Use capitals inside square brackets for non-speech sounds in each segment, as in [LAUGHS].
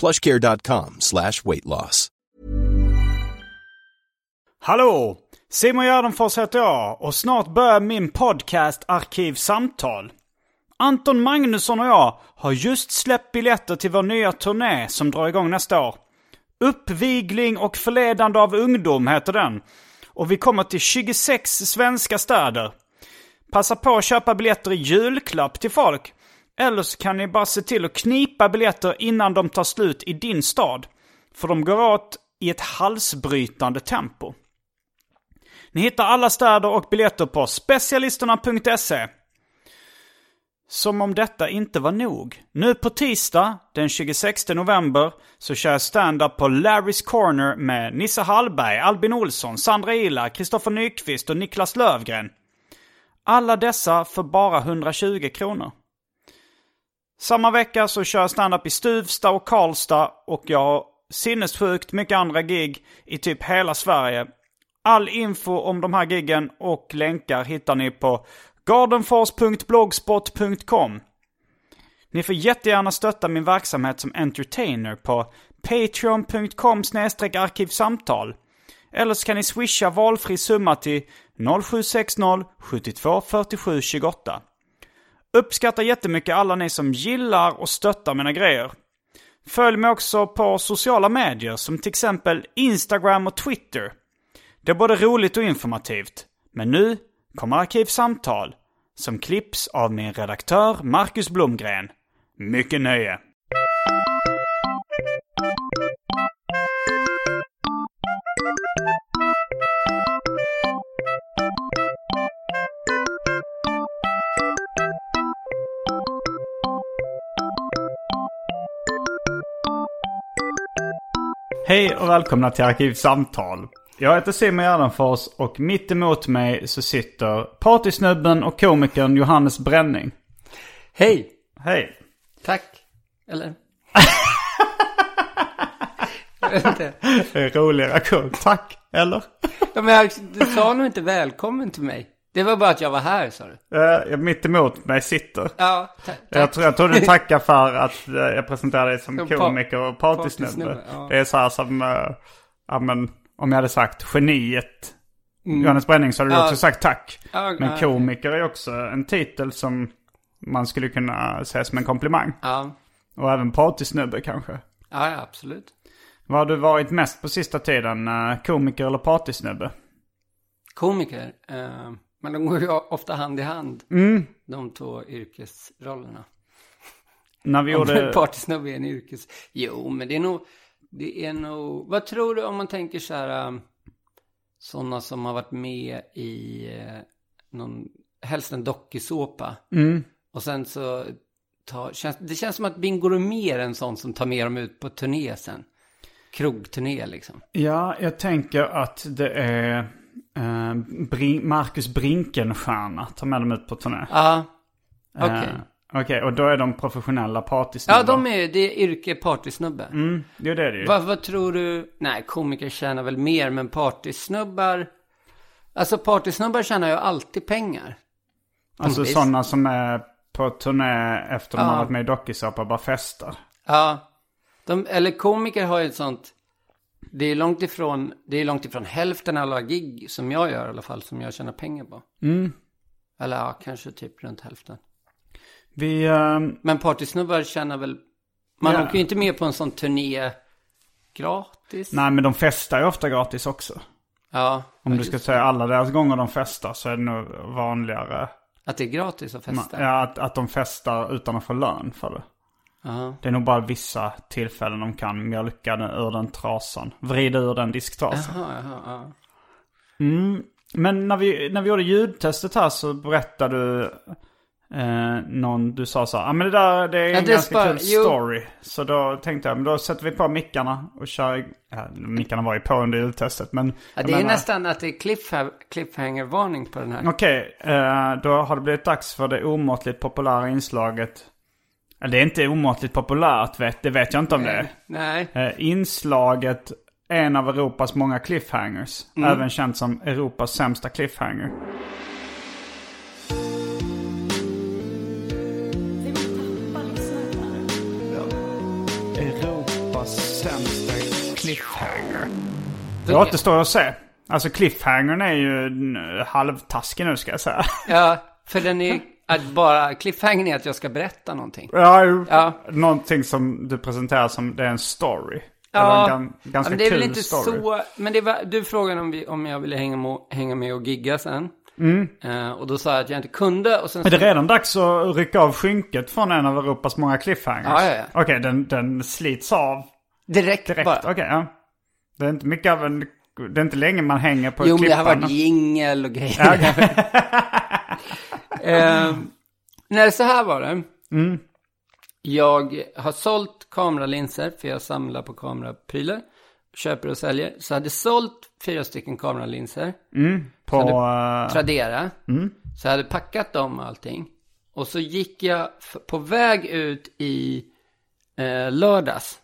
plushcare.com slash weight loss. Hallå! Simon Gärdenfors heter jag och snart börjar min podcast Arkivsamtal. Anton Magnusson och jag har just släppt biljetter till vår nya turné som drar igång nästa år. Uppvigling och förledande av ungdom heter den. Och vi kommer till 26 svenska städer. Passa på att köpa biljetter i julklapp till folk. Eller så kan ni bara se till att knipa biljetter innan de tar slut i din stad. För de går åt i ett halsbrytande tempo. Ni hittar alla städer och biljetter på specialisterna.se. Som om detta inte var nog. Nu på tisdag, den 26 november, så kör jag stand-up på Larrys Corner med Nissa Hallberg, Albin Olsson, Sandra Ila, Kristoffer Nyqvist och Niklas Lövgren. Alla dessa för bara 120 kronor. Samma vecka så kör jag standup i Stuvsta och Karlstad och jag har sinnessjukt mycket andra gig i typ hela Sverige. All info om de här giggen och länkar hittar ni på gardenfors.blogspot.com. Ni får jättegärna stötta min verksamhet som entertainer på patreon.com arkivsamtal. Eller så kan ni swisha valfri summa till 0760 72 47 28. Uppskattar jättemycket alla ni som gillar och stöttar mina grejer. Följ mig också på sociala medier som till exempel Instagram och Twitter. Det är både roligt och informativt. Men nu kommer Arkivsamtal som klipps av min redaktör Marcus Blomgren. Mycket nöje! Hej och välkomna till Arkivsamtal. Jag heter Simon Gärdenfors och mitt emot mig så sitter partysnubben och komikern Johannes Bränning. Hej! Hej! Tack. Eller? [LAUGHS] jag vet inte. Rolig reaktion. Tack, eller? Ja, men jag, du sa nog inte välkommen till mig. Det var bara att jag var här, sa du. Uh, mitt emot mig sitter. Ja, ta. Jag tror, jag tror du [LAUGHS] tackar för att uh, jag presenterade dig som Som komiker och partysnubbe. ja. Det är så här som, uh, ja men, om jag hade sagt geniet. Johannes Bränning så hade du Mm. Också sagt tack. Men komiker är också en titel som man skulle kunna säga som en komplimang. Ja. Och även partysnubbe kanske. ja, absolut. Vad har du varit mest på sista tiden? eh, Komiker eller partysnubbe? Komiker. Eh, men de går ju ofta hand i hand. Mm. De två yrkesrollerna. När vi Om gjorde... partysnubbe är en yrkes... Jo, men det är nog... Det är nog... Vad tror du om man tänker så här... Um, sådana som har varit med i eh, någon... Helst en dokusåpa. Mm. Och sen så... Ta, känns, det känns som att Bingo är en sån som tar med dem ut på turné sen. Krogturné liksom. Ja, jag tänker att det är eh, Brin- Marcus Brinkenstierna tar med dem ut på turné. Ja. Eh, Okej. Okej, och då är de professionella partysnubbar. Ja, de är... Det är yrke partysnubbe. Mm, det är det ju. Vad, vad tror du? Nej, komiker tjänar väl mer, men partysnubbar... Alltså partysnubbar tjänar ju alltid pengar. alltså sådana som är på turné efter de Ja. har varit med i dokusåpa bara festar. Ja. De, eller komiker har ju ett sånt... Det är långt ifrån, det är långt ifrån hälften av alla gig som jag gör i alla fall, som jag tjänar pengar på. Mm. Eller ja, kanske typ runt hälften. Vi, eh, Men partysnubbar tjänar väl... Man Ja. åker ju inte med på en sån turné gratis? Nej men de festar ju ofta gratis också. Ja. Om du ska säga alla deras gånger de festar så är det nog vanligare. Att det är gratis att festa? Ja, att, att de festar utan att få lön för det. Ja. Det är nog bara vissa tillfällen de kan mjölka den ur den trasan. Vrida ur den disktrasan. Jaha, jaha, ja. Men när vi, när vi gjorde ljudtestet här så berättade du eh, någon, du sa så här, ja ah, men det där det är Ja, en är ganska kul jo. story. Så då tänkte jag, men då sätter vi på mickarna och kör, ja, mickarna var ju på under ljudtestet men. ja det är menar- nästan att det är cliffha- cliffhanger-varning på den här. Okej, eh, då har det blivit dags för det omåttligt populära inslaget. Det är inte omåttligt populärt, vet, det vet jag inte om det är. Nej. Eh, inslaget en av Europas många cliffhangers. Mm. Även känt som Europas sämsta cliffhanger. Europas sämsta cliffhanger. Det återstår att se. Alltså cliffhangern är ju halvtaskig nu ska jag säga. Ja, för den är [LAUGHS] att bara cliffhangern är att jag ska berätta någonting. Ja. Ja. Någonting som du presenterar som det är en story. Ja, en gan- ganska men det är kul väl inte story. så. Men det var, du frågade om, vi, om jag ville hänga med, hänga med och gigga sen. Eh, och då sa jag att jag inte kunde. Och sen Är det redan dags att rycka av skynket från en av Europas många cliffhangers? Ja, ja, ja. Okej, den, den slits av direkt, direkt. bara. Okej, ja. Det är inte mycket av en... Det är inte länge man hänger på Jo, men det har varit jingel och grejer. [LAUGHS] eh, nej, så här var det. Mm. Jag har sålt kameralinser, för jag samlar på kameraprylar. Köper och säljer. Så jag hade sålt fyra stycken kameralinser. På... eh, Tradera. Så jag hade packat dem och allting. Och så gick jag på väg ut i eh, lördags.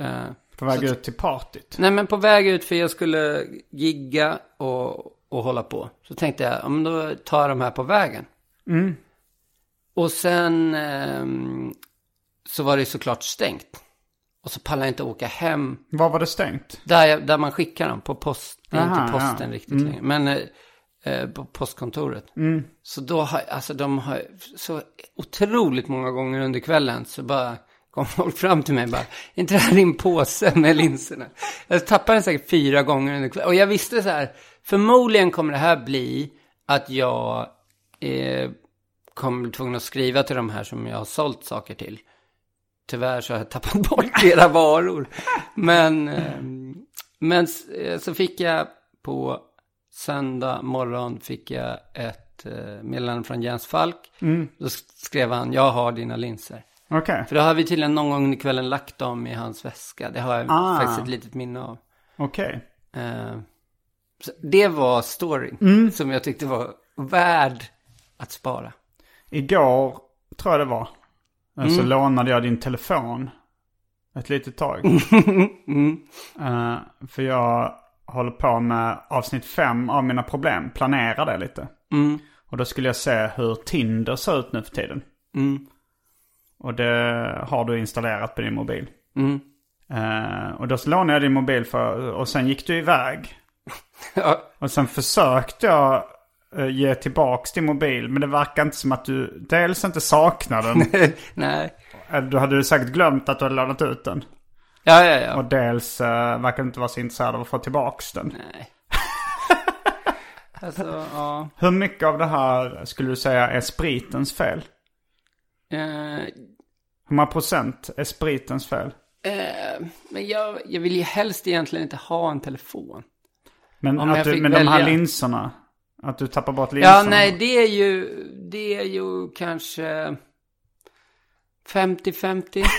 Eh, på väg ut till partyt. nej men på väg ut för jag skulle gigga och, och hålla på. Så tänkte jag, ja men då tar jag de här på vägen. Och sen ehm, så var det såklart stängt. Och så pallade jag inte åka hem Var var det stängt? där, jag, där man skickar dem, på post. Det är Aha, inte posten ja. Mm. riktigt längre. Men eh, eh, på postkontoret. Så då har, alltså de har, så otroligt många gånger under kvällen så bara kom [LAUGHS] folk fram till mig och bara, "Är inte det här din påse med linserna? Jag tappade den säkert fyra gånger under kvällen. Och jag visste så här, förmodligen kommer det här bli att jag eh, bli tvungen att skriva till de här som jag har sålt saker till. Tyvärr så har jag tappat [LAUGHS] bort era varor. Men, eh, men eh, så fick jag på söndag morgon fick jag ett eh, meddelande från Jens Falk. Då sk- skrev han, jag har dina linser. Okej, För då har vi tydligen någon gång under kvällen lagt dem i hans väska. Det har jag Ah. faktiskt ett litet minne av. okej. Eh, så det var storyn som jag tyckte var värd att spara. Igår, tror jag det var, eh, så lånade jag din telefon ett litet tag. [LAUGHS] Eh, för jag håller på med avsnitt fem av mina problem, planerar det lite. Mm. Och då skulle jag se hur Tinder ser ut nu för tiden. Mm. Och det har du installerat på din mobil. Mm. Eh, och då lånade jag din mobil för, och sen gick du iväg. [LAUGHS] Och sen försökte jag ge tillbaks din mobil. Men det verkar inte som att du dels inte saknar den. [LAUGHS] nej. eller du hade säkert glömt att du hade lånat ut den. Ja, ja, ja. Och dels uh, verkar du inte vara så intresserad av att få tillbaks den. Nej. [LAUGHS] alltså, ja. Hur mycket av det här skulle du säga är spritens fel? Eh, Hur många procent är spritens fel? eh, men jag, jag vill ju helst egentligen inte ha en telefon. Men, Om att du, men de här linserna. Att du tappar bort linserna. Ja, nej, det är ju, det är ju kanske 50-50. [LAUGHS]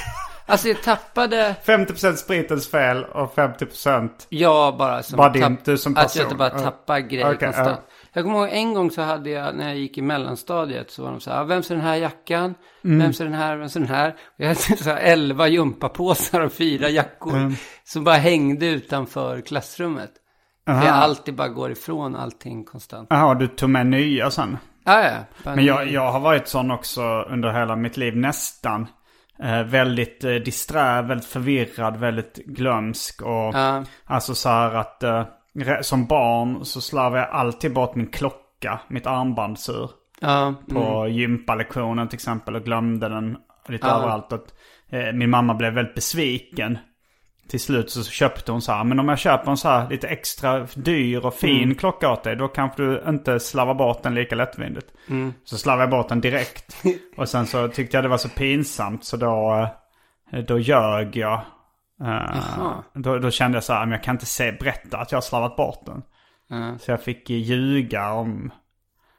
Alltså jag tappade, 50% spritens fel och 50% jag bara som, Bara din- du som att person. jag inte bara Ja. tappar grejer Okej, konstant. Jag kommer ihåg en gång så hade jag, när jag gick i mellanstadiet, så var de så här, vem ser den här jackan? Mm. Vem ser den här? Vem ser den här? Och jag hade [LAUGHS] så här elva gympapåsar och fyra jackor Mm. som bara hängde utanför klassrummet. För jag alltid bara går ifrån allting konstant. Jaha, du tog med nya sen. Ja, ja. Men jag, jag har varit sån också under hela mitt liv nästan. Eh, väldigt eh, disträ, väldigt förvirrad, väldigt glömsk och Ja. alltså så här att eh, som barn så slarvade jag alltid bort min klocka, mitt armbandsur. Ja, På gympalektionen till exempel och glömde den lite Ja. överallt. Att, eh, min mamma blev väldigt besviken. Till slut så köpte hon så här, men om jag köper en så här lite extra dyr och fin Mm. klocka åt dig, då kanske du inte slavar bort den lika lättvindigt. Mm. Så slarvade jag bort den direkt. [LAUGHS] Och sen så tyckte jag det var så pinsamt så då, eh, då ljög jag. Jaha. då, då kände jag så här, men jag kan inte se, berätta att jag har slavat bort den. Ja. Så jag fick ljuga om...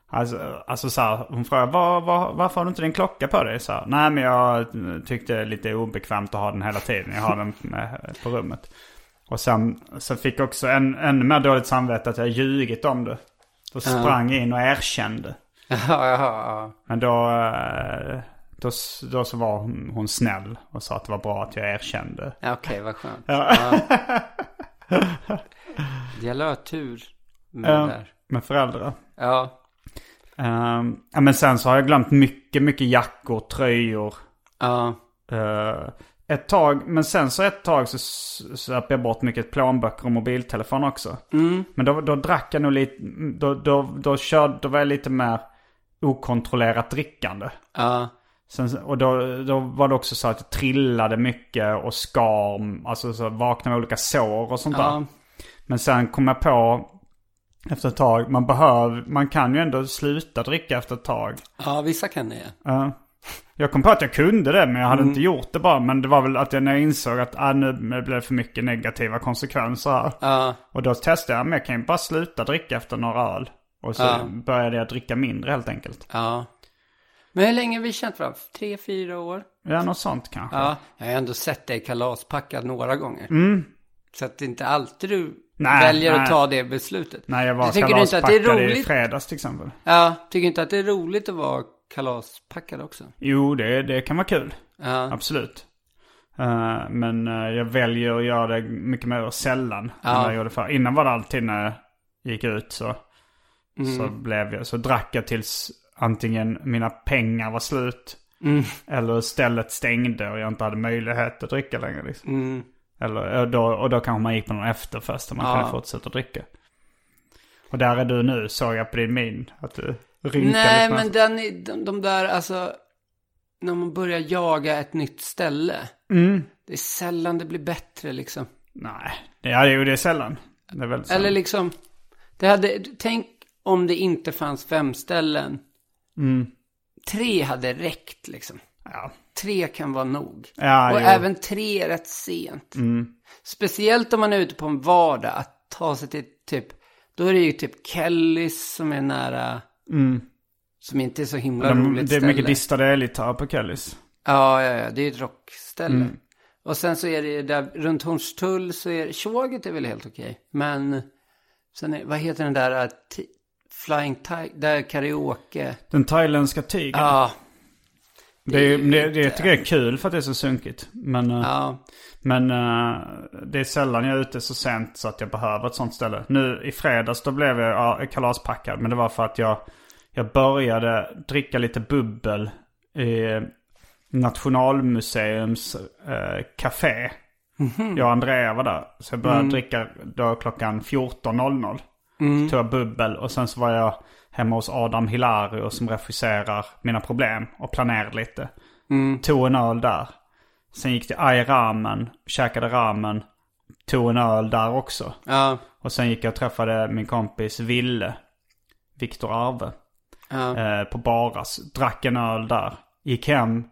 Alltså, alltså så här, hon frågade var, var, varför har du inte din klocka på dig? Så här, Nej men jag eh, tyckte det är lite obekvämt att ha den hela tiden. Jag har den med, på rummet. Och sen så fick jag också en, ännu mer dåligt samvete att jag ljugit om det. Då sprang jag in och erkände. [LAUGHS] Men då, eh, då, då så var hon, hon snäll och sa att det var bra att jag erkände. okej, vad skönt. Ja. Att ha [LAUGHS] tur med det där. Med föräldrar. Ja, Ja, men sen så har jag glömt mycket, mycket jackor, tröjor. ja, Eh, ett tag, men sen så ett tag så söp jag bort mycket plånböcker och mobiltelefon också. Mm. Men då, då drack jag nog lite, då, då, då, körde, då var jag lite mer okontrollerat drickande. ja, Sen, och då, då var det också så att jag trillade mycket och skar, alltså så vaknade med olika sår och sånt där. Men sen kom jag på efter ett tag, man behöver, man kan ju ändå sluta dricka efter ett tag. Ja, vissa kan det. Ja. Jag kom på att jag kunde det, men jag hade inte gjort det bara. Men det var väl att jag när jag insåg att ah, nu blev det för mycket negativa konsekvenser här. Ja, Och då testade jag, men jag kan ju bara sluta dricka efter några öl. Och så Ja. började jag dricka mindre helt enkelt. ja. Men hur länge har vi känt varandra? Tre, fyra år? Ja, något sånt kanske. Ja, jag har ändå sett dig kalaspackad några gånger. Så att det är inte alltid du Mm. Nej, väljer nej. att ta det beslutet. När jag var tycker du inte att det är kalaspackad i fredags till exempel. Ja, tycker inte att det är roligt att vara kalaspackad också? Jo, det, det kan vara kul. Ja, Absolut. Eh, men eh, jag väljer att göra det mycket mer sällan än Ja. vad jag gjorde förr. Innan var det alltid när jag gick ut så, Mm. så, blev jag, så drack jag tills antingen mina pengar var slut. Mm. Eller stället stängde och jag inte hade möjlighet att dricka längre. Liksom. mm. Eller, och, då, och då kanske man gick på någon efterfest och man Ja. kunde fortsätta dricka. Och där är du nu, såg jag på din min. Att du rynkar Nej, men den, de, de där, alltså, när man börjar jaga ett nytt ställe. Mm. Det är sällan det blir bättre liksom. Nej, det är ju det är sällan. Det är väldigt sällan. Eller liksom, det hade, tänk om det inte fanns fem ställen. Mm. Tre hade räckt liksom. Ja. Tre kan vara nog. Ja, och jo. även tre rätt sent. Mm. Speciellt om man är ute på en vardag, att ta sig till typ, då är det ju typ Kellys som är nära, Mm. som inte är så himla De, roligt det är ställe. mycket distade elgitarrer på Kellys. Ja, ja, ja, det är ett rockställe. Mm. Och sen så är det där runt Hornstull så är Tjoget är väl helt okej. Men sen är, vad heter den där ti- Flying Tiger, där karaoke. Den thailändska tigern. Ja, det, är, det det, jag tycker jag är kul för att det är så sunkigt. Men, eh, ja, men eh, det är sällan jag är ute så sent så att jag behöver ett sånt ställe. Nu i fredags då blev jag ja, kalaspackad. Men det var för att jag, jag började dricka lite bubbel i Nationalmuseums eh, café. Jag och Andrea var där. Så jag började dricka då klockan 14.00. Så tog jag bubbel och sen så var jag hemma hos Adam Hilario som regisserar Mina Problem och planerade lite. Tog en öl där. Sen gick till Ai Ramen, käkade ramen, tog en öl där också. ja, Och sen gick jag och träffade min kompis Ville, Viktor Arve, ja, eh, på Baras. Drack en öl där. Gick hem,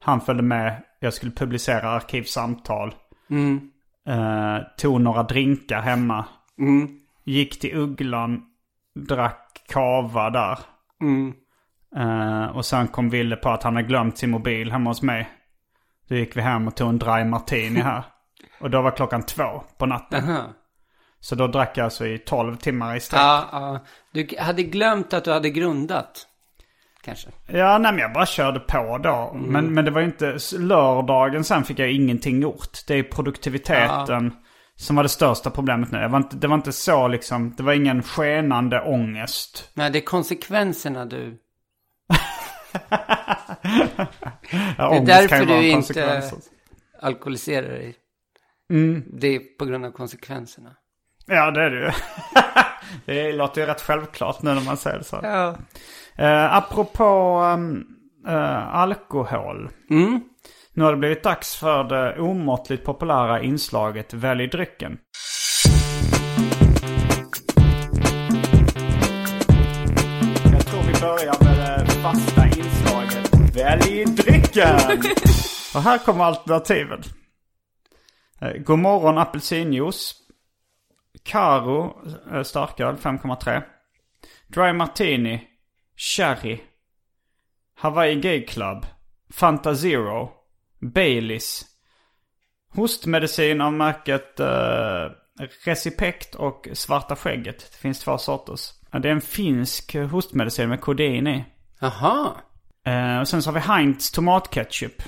han följde med, jag skulle publicera arkivsamtal. mm, Eh, tog några drinkar hemma. mm, Gick till Ugglan, drack kava där. mm. Eh, och sen kom Ville på att han hade glömt sin mobil hemma hos mig. Då gick vi hem och tog en dry martini här. [LAUGHS] Och då var klockan två på natten. Aha. Så då drack jag alltså i tolv timmar i sträck. Ja, ja. Du hade glömt att du hade grundat. Kanske. Ja, nej men jag bara körde på då. Men, men det var ju inte... Lördagen sen fick jag ingenting gjort. Det är produktiviteten som var det största problemet nu. Jag var inte, det var inte så liksom... Det var ingen skenande ångest. Nej, det är konsekvenserna du... [LAUGHS] Ja, Det är därför du inte konsekvens. alkoholiserar dig. Mm. Det är på grund av konsekvenserna. Ja, det är det ju. [LAUGHS] det låter ju rätt självklart nu när man säger det så. Ja. Uh, apropå um, eh, alkohol. Mm. Nu har det blivit dags för det omåttligt populära inslaget Välj drycken. Jag tror vi börjar med det fasta inslaget Välj drycken! [LAUGHS] Och här kommer alternativen. Eh, God morgon apelsinjuice. Caro eh, starköl 5,3. Dry Martini. Sherry. Hawaii Gay Club. Fanta Zero. Baileys. Hostmedicin av märket uh, Recipect och Svarta Skägget. Det finns två sorters. Det är en finsk hostmedicin med kodein i. Jaha. Eh, och sen så har vi Heinz tomatketchup.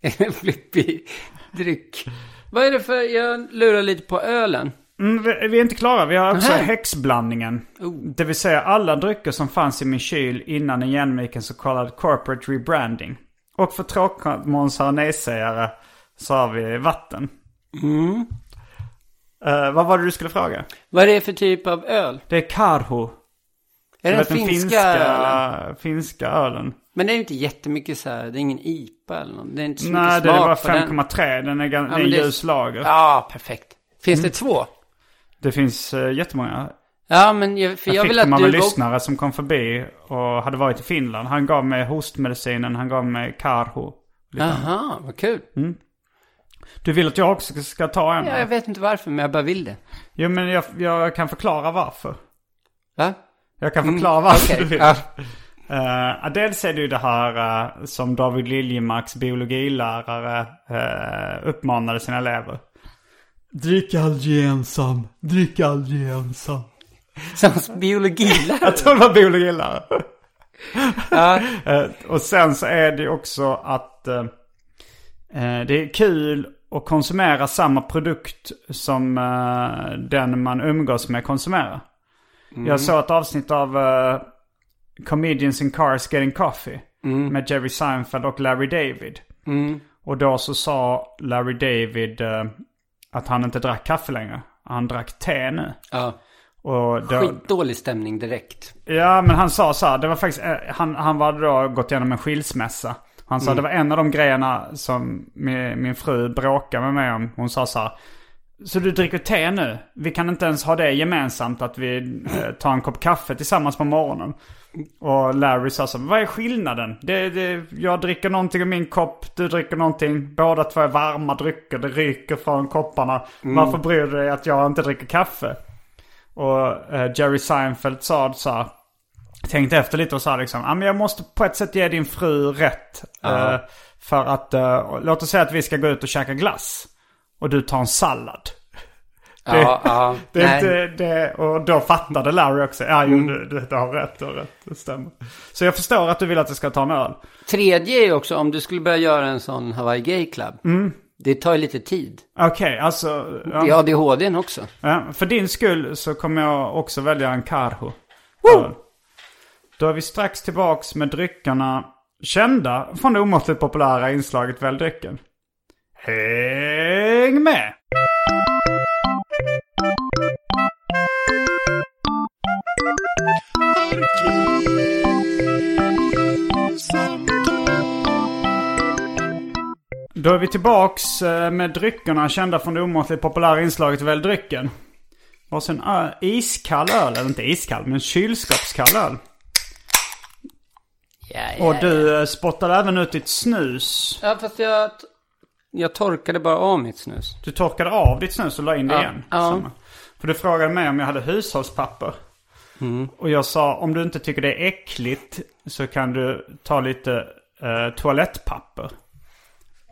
[LAUGHS] En flippig dryck. Vad är det för, jag lurar lite på ölen. Mm, vi, vi är inte klara. Vi har också Nähä. häxblandningen. Oh. Det vill säga alla drycker som fanns i min kyl innan en genomgick så kallad corporate rebranding. Och för tråkmånsar och nejsägare så har vi vatten. Mm. Eh, vad var det du skulle fråga? Vad är det för typ av öl? Det är Karho. Är det den finska, ölen? finska ölen. Men det är ju inte jättemycket så här, det är ingen IPA eller något. Det är inte så Nej, mycket det är bara på den. 5,3. Den är, gan- det är en men det är- ljus lager. Ja, perfekt. Finns Mm. det två? Det finns uh, jättemånga. Ja, men jag, för Jag, jag fick vill dem att av du... lyssnare som kom förbi och hade varit i Finland. Han gav mig hostmedicinen, han gav mig Karho. Lite annat. Aha, vad kul. Du vill att jag också ska ta en? Ja, jag vet inte varför, men jag bara vill det. Jo, men jag, jag kan förklara varför. Va? Jag kan förklara varför okej, du vill. ja. Eh, dels är det ju det här eh, som David Liljemarks biologilärare uh, uppmanade sina elever. Drick aldrig ensam, drick aldrig ensam. Som biologilärare. [LAUGHS] Jag tror det var biologilärare. ja. Eh, och sen så är det också att eh, eh, det är kul att konsumera samma produkt som eh, den man umgås med konsumerar. Jag såg ett avsnitt av eh, Comedians in Cars Getting Coffee. Med Jerry Seinfeld och Larry David. Och då så sa Larry David eh, att han inte drack kaffe längre. Han drack te nu. ja. Och då, Skitdålig stämning direkt. Ja, men han sa så här. Det var faktiskt, eh, han, han var då gått igenom en skilsmässa. Han sa det var en av de grejerna som min, min fru bråkade med mig om. Hon sa så här. Så du dricker te nu? Vi kan inte ens ha det gemensamt att vi eh, tar en kopp kaffe tillsammans på morgonen. Och Larry sa så vad är skillnaden? Det, det, jag dricker någonting i min kopp, du dricker någonting. Båda två är varma drycker, det ryker från kopparna. Varför bryr du dig att jag inte dricker kaffe? Och eh, Jerry Seinfeld sa så här. Tänkte efter lite och sa liksom. "Ja, men jag måste på ett sätt ge din fru rätt. Eh, för att, eh, låt oss säga att vi ska gå ut och käka glass. Och du tar en sallad. Ja, ja. Det inte det, och då fattade Larry också. Ja, jo, du, du, du har rätt, du har rätt. Det stämmer. Så jag förstår att du vill att jag ska ta en öl. Tredje är också om du skulle börja göra en sån Hawaii Gay Club. Det tar ju lite tid. Okej, alltså. Ja, Det är ADHDn också. ja, för din skull så kommer jag också välja en Carho. Öl. Då är vi strax tillbaks med dryckerna kända från det omåttligt populära inslaget Välj drycken. Häng med! Då är vi tillbaks eh, med dryckerna kända från det omåttligt populära inslaget Välj drycken. Varsin ö, iskall öl, eller inte iskall, men kylskåpskall öl. Ja, ja, Och du eh, spottade även ut ditt snus. Ja, fast jag, jag torkade bara av mitt snus. Du torkade av ditt snus och la in det Ja. igen. Ja. Samma. För du frågade mig om jag hade hushållspapper. Mm. Och jag sa om du inte tycker det är äckligt så kan du ta lite eh, toalettpapper.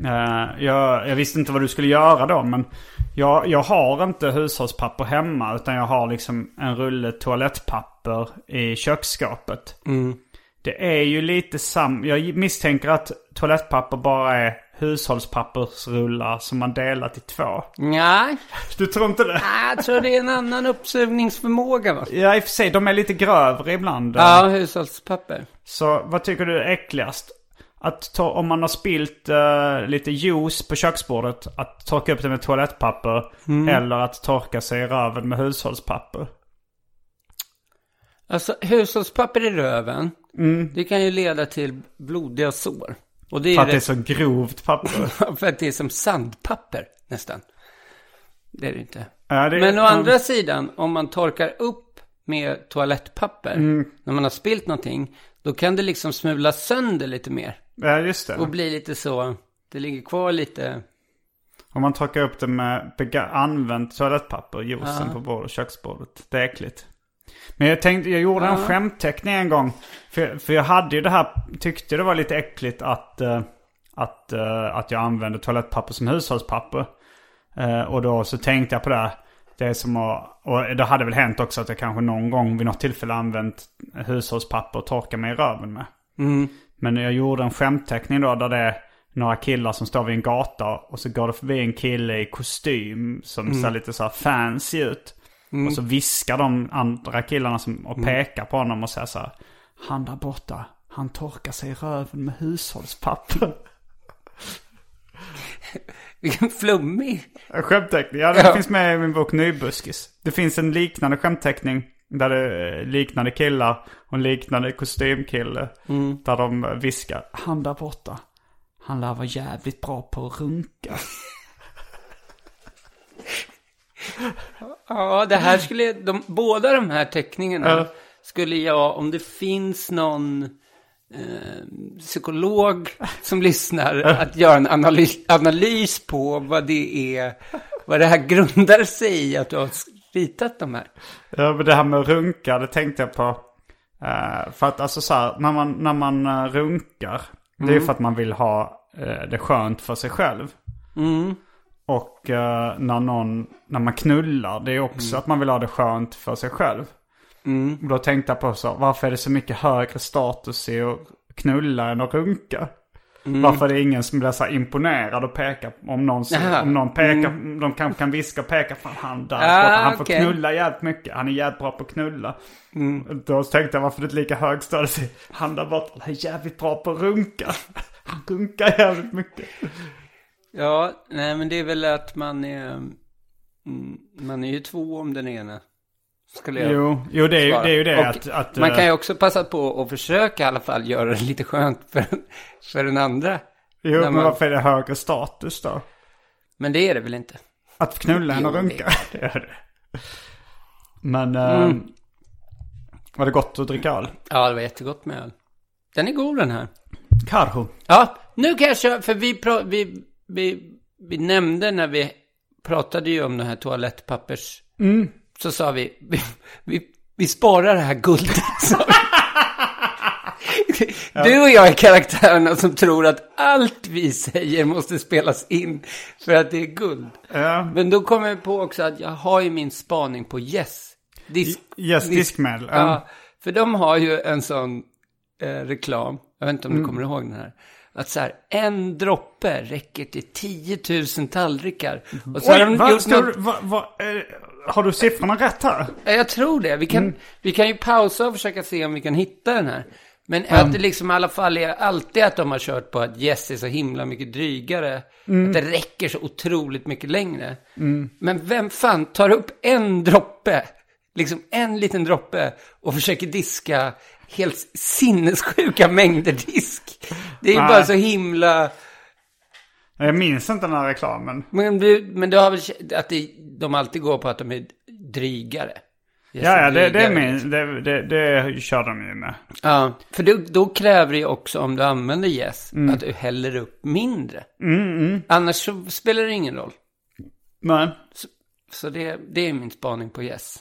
Eh, jag, jag visste inte vad du skulle göra då men jag, jag har inte hushållspapper hemma utan jag har liksom en rulle toalettpapper i köksskåpet. Det är ju lite sam... Jag misstänker att toalettpapper bara är hushållspappersrullar som man delat i två. Nej, Du tror inte det? jag tror det är en annan uppsugningsförmåga va? Ja, i och för sig. De är lite grövre ibland. Ja, hushållspapper. Så vad tycker du är äckligast? Att ta, om man har spilt eh, lite juice på köksbordet, att torka upp det med toalettpapper. Eller att torka sig i röven med hushållspapper. Alltså hushållspapper i röven, det kan ju leda till blodiga sår. Och det är För att det är så grovt papper. [LAUGHS] för att det är som sandpapper nästan. Det är det inte. Ja, det är- Men å andra sidan, om man torkar upp med toalettpapper, Mm. när man har spilt någonting, då kan det liksom smula sönder lite mer. Ja, just det. Och bli lite så, det ligger kvar lite, Om man torkar upp det med använt toalettpapper, juicen på bord, köksbordet. Det är äckligt. Men jag tänkte, jag gjorde en skämtteckning en gång. För, för jag hade ju det här, tyckte det var lite äckligt att, eh, att, eh, att jag använde toalettpapper som hushållspapper. Eh, och då så tänkte jag på det. Det är som att, och det hade väl hänt också att jag kanske någon gång vid något tillfälle använt hushållspapper och torka mig i röven med. Men jag gjorde en skämtteckning då där det är några killar som står vid en gata och så går det förbi en kille i kostym som ser lite så här fancy ut. Och så viskar de andra killarna som, och pekar på honom och säger så här. Han där borta, han torkar sig i röven med hushållspapper. [LAUGHS] vilken flummig. En skämtteckning, ja det Ja. finns med i min bok Nybuskis. Det finns en liknande skämtteckning där det är liknande killar och en liknande kostymkille. Där de viskar, han där borta, han lär vara jävligt bra på att runka. [LAUGHS] Ja, det här skulle, de, båda de här teckningarna Ja. skulle jag, om det finns någon eh, psykolog som lyssnar, att göra en analys, analys på vad det är, vad det här grundar sig i att du har ritat de här. Ja, men det här med runka, det tänkte jag på. Eh, för att alltså så här, när man, när man eh, runkar, det är ju för att man vill ha eh, det skönt för sig själv. Och eh, när, någon, när man knullar, det är också att man vill ha det skönt för sig själv. Och då tänkte jag på så, varför är det så mycket högre status i att knulla än att runka? Varför är det ingen som blir så imponerad och pekar om någon, Jaha. om någon pekar, de kanske kan viska och peka, fan han där Ah, han får knulla jävligt mycket, han är jävligt bra på att knulla. Då tänkte jag varför det är lika hög status [LAUGHS] i, han där borta, han är jävligt bra på att runka. [LAUGHS] Han runkar jävligt mycket. Ja, nej men det är väl att man är, mm, man är ju två om den ena. Skulle jag Jo, jo det, är, ju- svara. det är ju det Och att... att man eh, kan ju också passa på att försöka i alla fall göra det lite skönt för, för den andra. Jo, men man- varför är det högre status då? Men det är det väl inte? Att knulla Jo, det- runka? Det är det. [LAUGHS] Men... eh, Mm. Var det gott att dricka öl? Ja, det var jättegott med öl. Den är god den här. Karho. Ja, nu kan jag köra, för vi, pra, vi, vi, vi nämnde när vi pratade ju om den här toalettpappers... Så sa vi, vi, vi, vi sparar det här guldet. Du och jag är karaktärerna som tror att allt vi säger måste spelas in för att det är guld. Ja. Men då kom jag på också att jag har ju min spaning på Yes. Disk, Yes, disk- diskmedel. Ja, för de har ju en sån eh, reklam, jag vet inte om Mm. du kommer ihåg den här. Att så här, en droppe räcker till 10 000 tallrikar. Och så har Oj, de vad gjort står, något, va, va, eh, har du siffrorna rätt här? Ja, jag tror det. Vi kan, Mm. vi kan ju pausa och försöka se om vi kan hitta den här. Men att det liksom i alla fall är alltid att de har kört på att Yes är så himla mycket drygare. Mm. Att det räcker så otroligt mycket längre. Men vem fan tar upp en droppe, liksom en liten droppe och försöker diska helt sinnessjuka mängder disk? Det är ju bara så himla... Jag minns inte den här reklamen. Men du, men du har väl att det, de alltid går på att de är drygare? Yes Ja, ja det, det, min, det, det, det kör de ju med. Ja, för då, då kräver det ju också om du använder yes Mm. att du häller upp mindre. Annars så spelar det ingen roll. Men, Så det, det är min spaning på yes.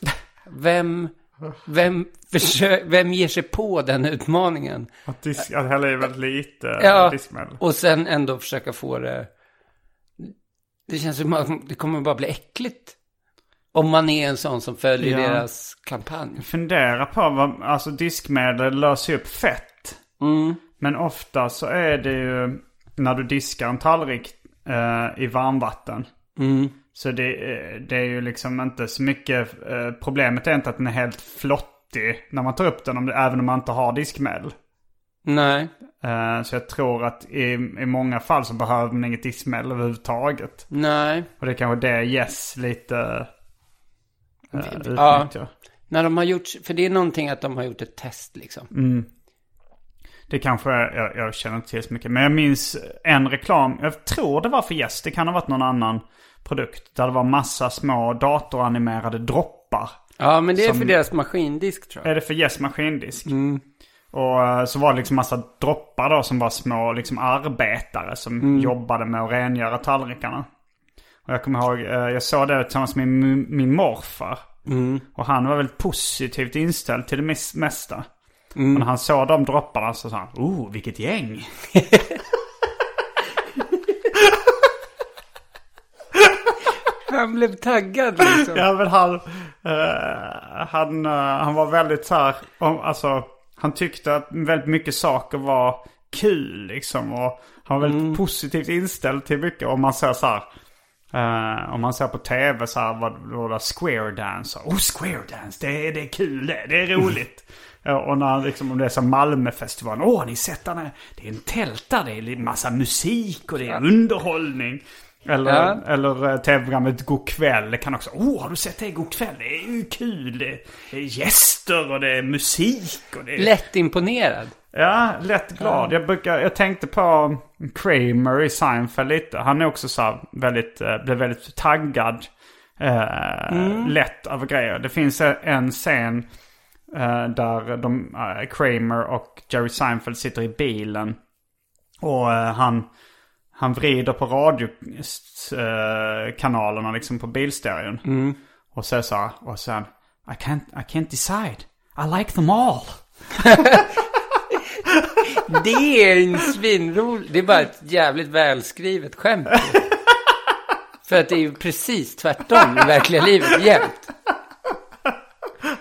Vem, vem, försö- vem ger sig på den utmaningen? att, disk, att hälla i väldigt lite Ja, diskmedel. och sen ändå försöka få det... Det känns som att det kommer bara bli äckligt. Om man är en sån som följer Ja. deras kampanj. Fundera på vad, alltså diskmedel löser upp fett. Mm. Men ofta så är det ju när du diskar en tallrik eh, i varmvatten. Mm. Så det, eh, det är ju liksom inte så mycket, eh, problemet är inte att den är helt flottig när man tar upp den, om det, även om man inte har diskmedel. Nej. Eh, så jag tror att i, i många fall så behöver man inget diskmedel överhuvudtaget. Nej. Och det är kanske det Yes lite Ja. utnyttjar. När de har gjort, för det är någonting att de har gjort ett test liksom. Det kanske, jag, jag känner inte till så mycket. Men jag minns en reklam, jag tror det var för Yes, det kan ha varit någon annan produkt. Där det var massa små datoranimerade droppar. Ja, men det är Som- för deras maskindisk tror jag. Är det för Yes maskindisk? Och eh, så var det liksom massa droppar då som var små liksom arbetare som jobbade med att rengöra tallrikarna. Och jag kommer ihåg, eh, jag såg det tillsammans med min, min morfar. Och han var väldigt positivt inställd till det mes- mesta. Och när han såg de dropparna så sa han, oh vilket gäng. [LAUGHS] Han blev taggad liksom. [LAUGHS] Ja men han, eh, han, eh, han var väldigt så här, om- alltså han tyckte att väldigt mycket saker var kul liksom. Och han var väldigt positivt inställd till mycket. Om man ser så här, eh, om man ser på tv så här, vad, vad det square dance. Oh square dance, det är, det är kul det, det är roligt. [LAUGHS] Och när liksom, om det är som Malmöfestivalen. Åh, har ni sett den här? Det är en tält där, det är en massa musik och det är underhållning. Eller, Ja. eller eh, tv-programmet God kväll. Det kan också, åh har du sett det God kväll? Det är ju kul. Det är, gäster och det är musik och det är... Lätt imponerad. Ja, lätt glad. Jag, brukar, jag tänkte på Kramer i Seinfeld lite. Han är också så väldigt, eh, blev väldigt taggad. Eh, Lätt över grejer. Det finns en- en scen eh, där de, eh, Kramer och Jerry Seinfeld sitter i bilen. Och eh, han, han vrider på radiokanalerna liksom på bilstereon. Och säger så här, och sen I can't, I can't decide. I like them all. [LAUGHS] Det är en svinrolig... Det är bara ett jävligt välskrivet skämt. [LAUGHS] För att det är ju precis tvärtom i verkliga livet jämt.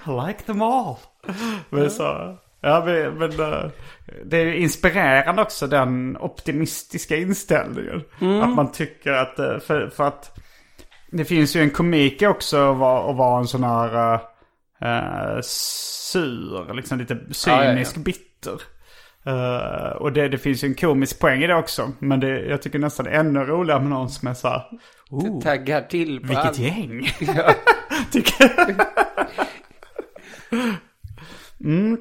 I like them all. Men så, ja, men, eh, det är ju inspirerande också den optimistiska inställningen. Att man tycker att, eh, för, för att det finns ju en komik också att vara, att vara en sån här uh, sur, liksom lite cynisk, ja. bitter. Eh, och det, det finns ju en komisk poäng i det också. Men det, jag tycker nästan ännu roligare med någon som är så här, oh, Taggar till på vilket allt. gäng. Ja. [LAUGHS] Tycker [LAUGHS] mm.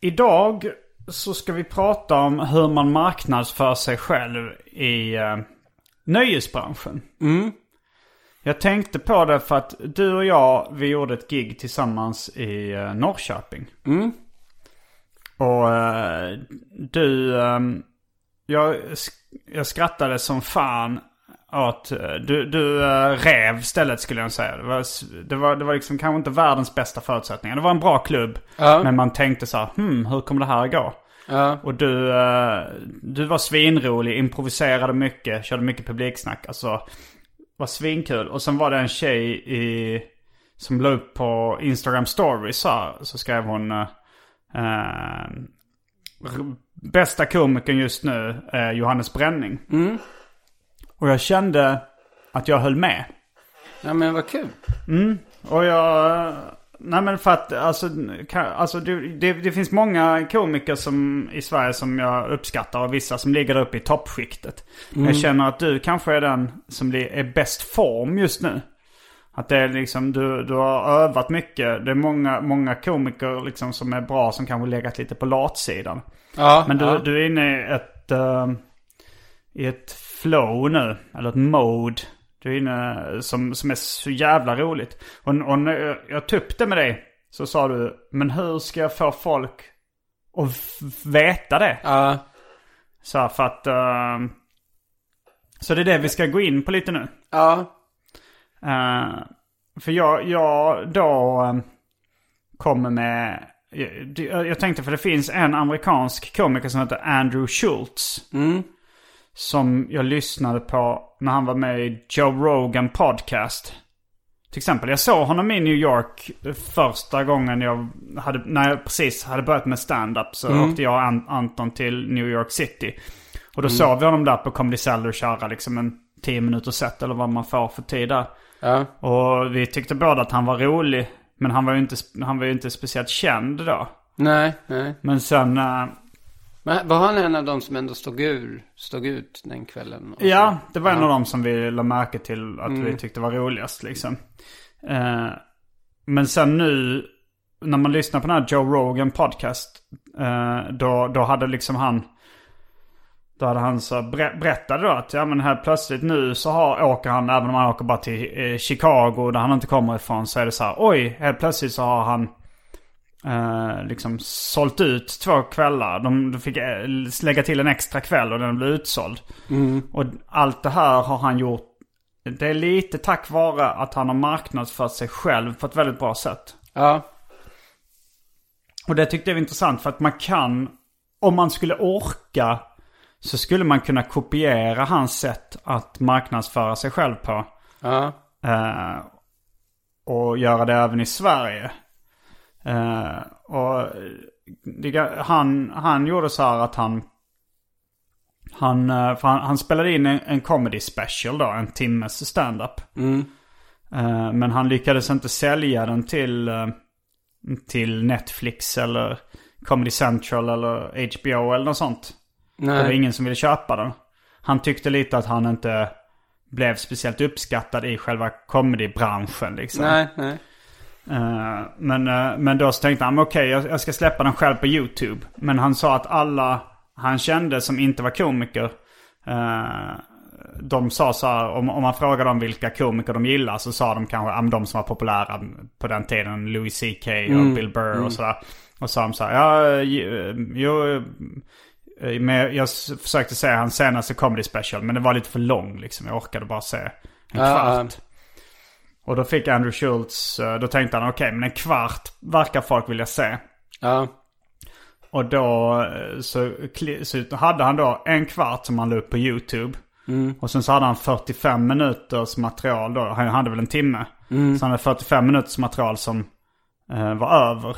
Idag så ska vi prata om hur man marknadsför sig själv i uh, nöjesbranschen. Jag tänkte på det för att du och jag, vi gjorde ett gig tillsammans i uh, Norrköping. Och eh, du, ehm, jag, jag skrattade som fan åt, eh, du, du eh, rev stället skulle jag säga. Det var, det var, det var liksom kanske inte världens bästa förutsättningar. Det var en bra klubb. Ja. Men man tänkte så här, hmm, hur kommer det här gå? Ja. Och du, eh, du var svinrolig, improviserade mycket, körde mycket publiksnack. Alltså, var svinkul. Och sen var det en tjej i, som la upp på Instagram stories så, här, så skrev hon r- Bästa komikern just nu är Johannes Bränning. Och jag kände att jag höll med. ja, men vad kul. Och jag... Nej men för att alltså, kan, alltså det, det, det finns många komiker som, i Sverige som jag uppskattar och vissa som ligger uppe i toppskiktet. Men jag känner att du kanske är den som är bäst form just nu. Att det är liksom, du, du har övat mycket. Det är många, många komiker liksom som är bra som kanske legat lite på latsidan. Ja, Men du, ja. du är inne i ett, eh, i ett flow nu, eller ett mode. Du är inne som, som är så jävla roligt. Och, och när jag- jag tog upp det med dig så sa du, men hur ska jag få folk att veta det? Ja, Så här, för att... eh, så det är det vi ska gå in på lite nu. ja. Eh, för jag, jag då eh, kommer med... Jag, jag tänkte för det finns en amerikansk komiker som heter Andrew Schultz. Som jag lyssnade på när han var med i Joe Rogan podcast. Till exempel, jag såg honom i New York första gången jag hade, när jag precis hade börjat med stand-up så åkte jag och An- Anton till New York City. Och då såg vi honom där på Comedy Cellar köra liksom en 10 minuters set eller vad man får för tid där. Ja. Och vi tyckte båda att han var rolig. Men han var ju inte, han var inte speciellt känd då. Nej, nej. Men sen, eh, Men var han en av de som ändå stod, ur, stod ut den kvällen? Ja, det var en av dem som vi lade märke till att vi tyckte var roligast liksom. Eh, men sen nu, när man lyssnar på den här Joe Rogan podcast. Eh, då, då hade liksom han... Då hade han så ber- berättade då att ja men här plötsligt nu så har, åker han, även om han åker bara till eh, Chicago där han inte kommer ifrån. Så är det så här, oj, helt plötsligt så har han eh, liksom sålt ut två kvällar. De, de fick eh, lägga till en extra kväll och den blev utsåld. Och allt det här har han gjort. Det är lite tack vare att han har marknadsfört sig själv på ett väldigt bra sätt. Ja. Och det tyckte jag var intressant för att man kan, om man skulle orka, så skulle man kunna kopiera hans sätt att marknadsföra sig själv på. Ja. Eh, och göra det även i Sverige. Eh, och det, han, han gjorde så här att han... Han, eh, för han, han spelade in en, en comedy special då, en timmes stand-up. Eh, men han lyckades inte sälja den till, till Netflix eller Comedy Central eller HBO eller något sånt. Det var Nej. ingen som ville köpa den. Han tyckte lite att han inte blev speciellt uppskattad i själva comedybranschen liksom. Nej, nej. Eh, men, eh, men då så tänkte han, okej jag, jag ska släppa den själv på YouTube. Men han sa att alla han kände som inte var komiker, eh, de sa så här, om, om man frågar dem vilka komiker de gillar så sa de kanske, ja, de som var populära på den tiden, Louis CK och Bill Burr och sådär. Och sa de så här, ja, jo, men jag försökte se hans senaste comedy special men det var lite för lång liksom. Jag orkade bara se en kvart. Och då fick Andrew Schultz, eh, då tänkte han okej men en kvart verkar folk vilja se. Ja. Och då eh, så, så hade han då en kvart som han la upp på YouTube. Och sen så hade han 45 minuters material då. Han hade väl en timme. Så han hade 45 minuters material som eh, var över.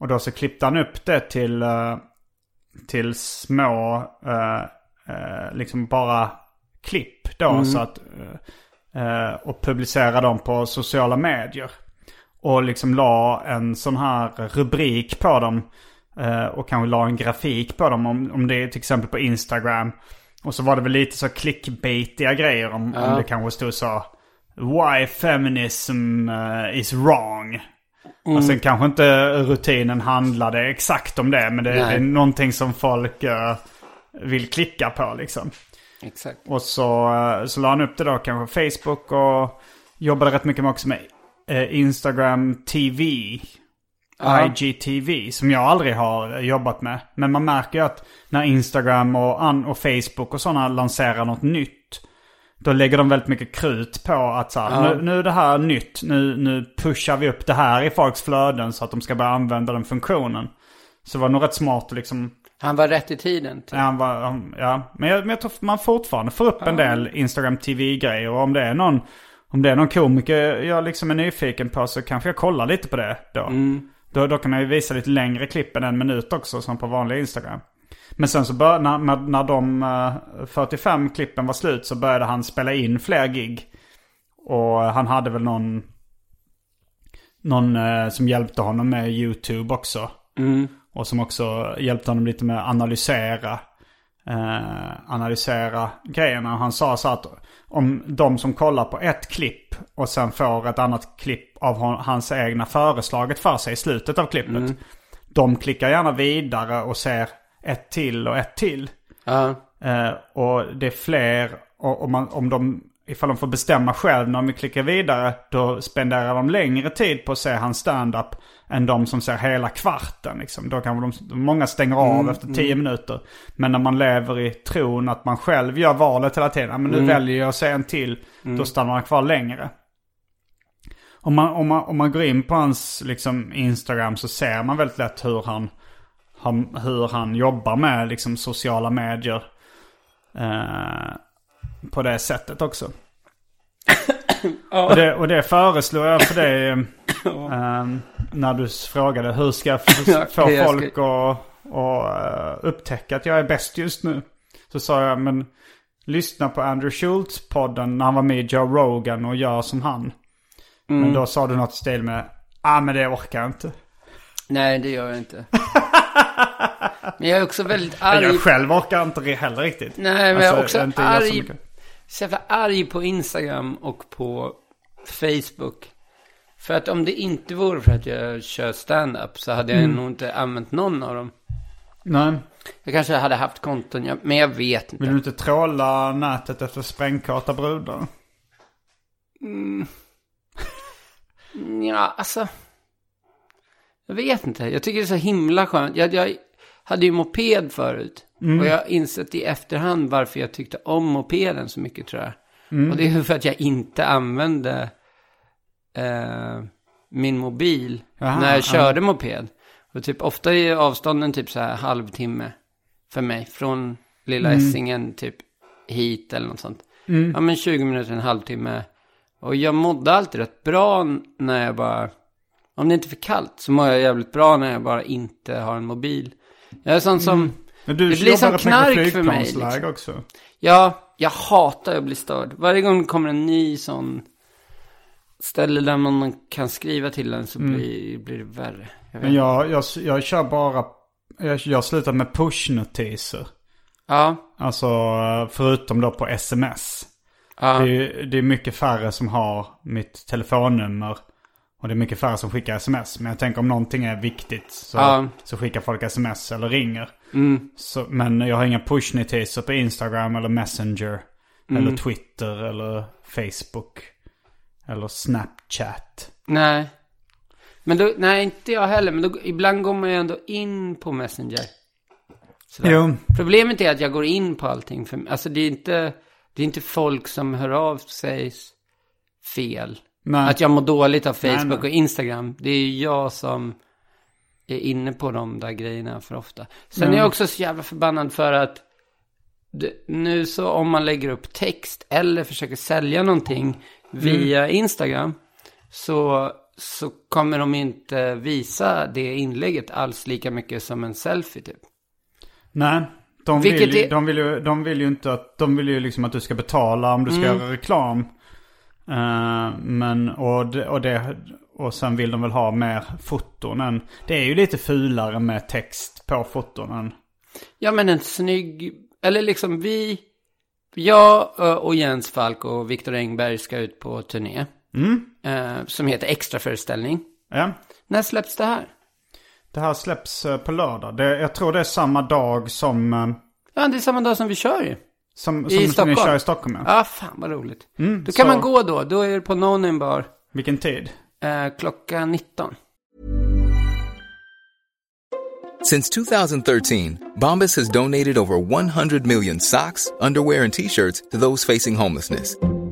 Och då så klippte han upp det till, eh, till små, eh, liksom bara klipp då. Så att, och publicerade dem på sociala medier. Och liksom la en sån här rubrik på dem. Eh, och kanske la en grafik på dem om, om det är till exempel på Instagram. Och så var det väl lite så clickbaitiga grejer om, om det kanske stod så. Why feminism eh, is wrong. Och sen kanske inte rutinen handlade exakt om det. Men det, det är Nej. någonting som folk eh, vill klicka på liksom. Exakt. Och så, eh, så la han upp det då kanske på Facebook och jobbade rätt mycket med också med eh, Instagram TV. Ja. IGTV som jag aldrig har jobbat med. Men man märker ju att när Instagram och, och Facebook och sådana lanserar något nytt. Då lägger de väldigt mycket krut på att så här, Ja. nu, nu är det här nytt. Nu, nu pushar vi upp det här i folks flöden så att de ska börja använda den funktionen. Så det var nog rätt smart att liksom Han var rätt i tiden. typ. Ja, han var, ja. Men, jag, men jag tror man fortfarande får upp en del Instagram TV-grejer. Och om det är någon, om det är någon komiker jag liksom är nyfiken på så kanske jag kollar lite på det då. Då, då kan jag ju visa lite längre klipp än en minut också som på vanlig Instagram. Men sen så bör, när, när, de eh, 45 klippen var slut så började han spela in fler gig. Och han hade väl någon, någon eh, som hjälpte honom med YouTube också. Och som också hjälpte honom lite med att analysera, eh, analysera grejerna. Han sa så att om de som kollar på ett klipp och sen får ett annat klipp av hans egna föreslaget för sig i slutet av klippet. De klickar gärna vidare och ser ett till och ett till. Ja. Eh, och det är fler, och, om, man, om de, ifall de får bestämma själv när de klickar vidare, då spenderar de längre tid på att se hans stand-up än de som ser hela kvarten. Liksom. Då kanske de, många stänger av efter tio minuter. Men när man lever i tron att man själv gör valet hela tiden, ja, men nu väljer jag att se en till, då stannar man kvar längre. Om man, om, man, om man går in på hans liksom, Instagram så ser man väldigt lätt hur han, han, hur han jobbar med liksom, sociala medier. Eh, på det sättet också. Och, det, och det föreslår jag för dig [COUGHS] eh, när du frågade hur ska jag få, Ja, få jag ska- folk att att, eh, upptäcka att jag är bäst just nu. Så sa jag, men lyssna på Andrew Schultz-podden när han var med i Joe Rogan och gör som han. Mm. Men då sa du något i stil med, ah men det orkar jag inte. Nej, det gör jag inte. [LAUGHS] Men jag är också väldigt arg. jag själv orkar inte heller riktigt. Nej, men jag är Alltså, också så arg. Så jävla arg på Instagram och på Facebook. För att om det inte vore för att jag kör stand-up så hade jag Mm. nog inte använt någon av dem. Nej. Jag kanske hade haft konton, men jag vet inte. Vill du inte tråla nätet efter sprängkarta brudar? Ja, alltså. Jag vet inte. Jag tycker det är så himla skönt. Jag, jag hade ju moped förut. Och jag har insett i efterhand varför jag tyckte om mopeden så mycket tror jag. Och det är för att jag inte använde eh, min mobil Jaha, när jag ja. körde moped. Och typ ofta är avstånden typ så här halvtimme för mig. Från lilla Essingen typ hit eller något sånt. Ja men 20 minuter, en halvtimme. Och jag mådde alltid rätt bra när jag bara... Om det inte är för kallt så mår jag jävligt bra när jag bara inte har en mobil. Jag är sån som... Men du Det blir som knark för mig, liksom. också. Ja, jag hatar att bli störd. Varje gång det kommer en ny sån ställe där man kan skriva till en så blir, blir det värre. Jag. Men jag, jag, jag kör bara... Jag, jag har slutat med pushnotiser. Ja, Alltså förutom då på sms. ja, Det, är, det är mycket färre som har mitt telefonnummer. Och det är mycket färre som skickar sms. Men jag tänker om någonting är viktigt så, Ja. så skickar folk sms eller ringer. mm, Så, men jag har inga pushnotiser på Instagram eller Messenger. Mm. Eller Twitter eller Facebook. Eller Snapchat. nej. Men då, nej inte jag heller, men då, ibland går man ju ändå in på Messenger. Sådär. Jo, Problemet är att jag går in på allting. För, alltså det är inte, det är inte folk som hör av sig fel. Nej. Att jag mår dåligt av Facebook Nej, nej. och Instagram. Det är ju jag som är inne på de där grejerna för ofta. Sen är jag också så jävla förbannad för att nu så om man lägger upp text eller försöker sälja någonting via Mm. Instagram så, så kommer de inte visa det inlägget alls lika mycket som en selfie typ. Nej. De vill, ju, är- de, vill ju, de vill ju inte att, de vill ju liksom att du ska betala om du ska Mm. göra reklam. Eh, men, och det, och det, och sen vill de väl ha mer foton än, det är ju lite fulare med text på foton än, Ja men en snygg, eller liksom vi, jag ö, och Jens Falk och Viktor Engberg ska ut på turné. Eh, som heter Extraföreställning. ja. När släpps det här? Det här släpps eh, på lördag. Det, jag tror det är samma dag som, eh, Ja, det är samma dag som vi kör ju. Som, I som ni Stockholm. kör i Stockholm. Ja. Ja, fan vad roligt. då kan så- man gå då, då är det på Name Bar. Vilken tid? Eh, klockan 19. Since 2013, Bombas has donated over 100 million socks, underwear, and t shirts to those facing homelessness.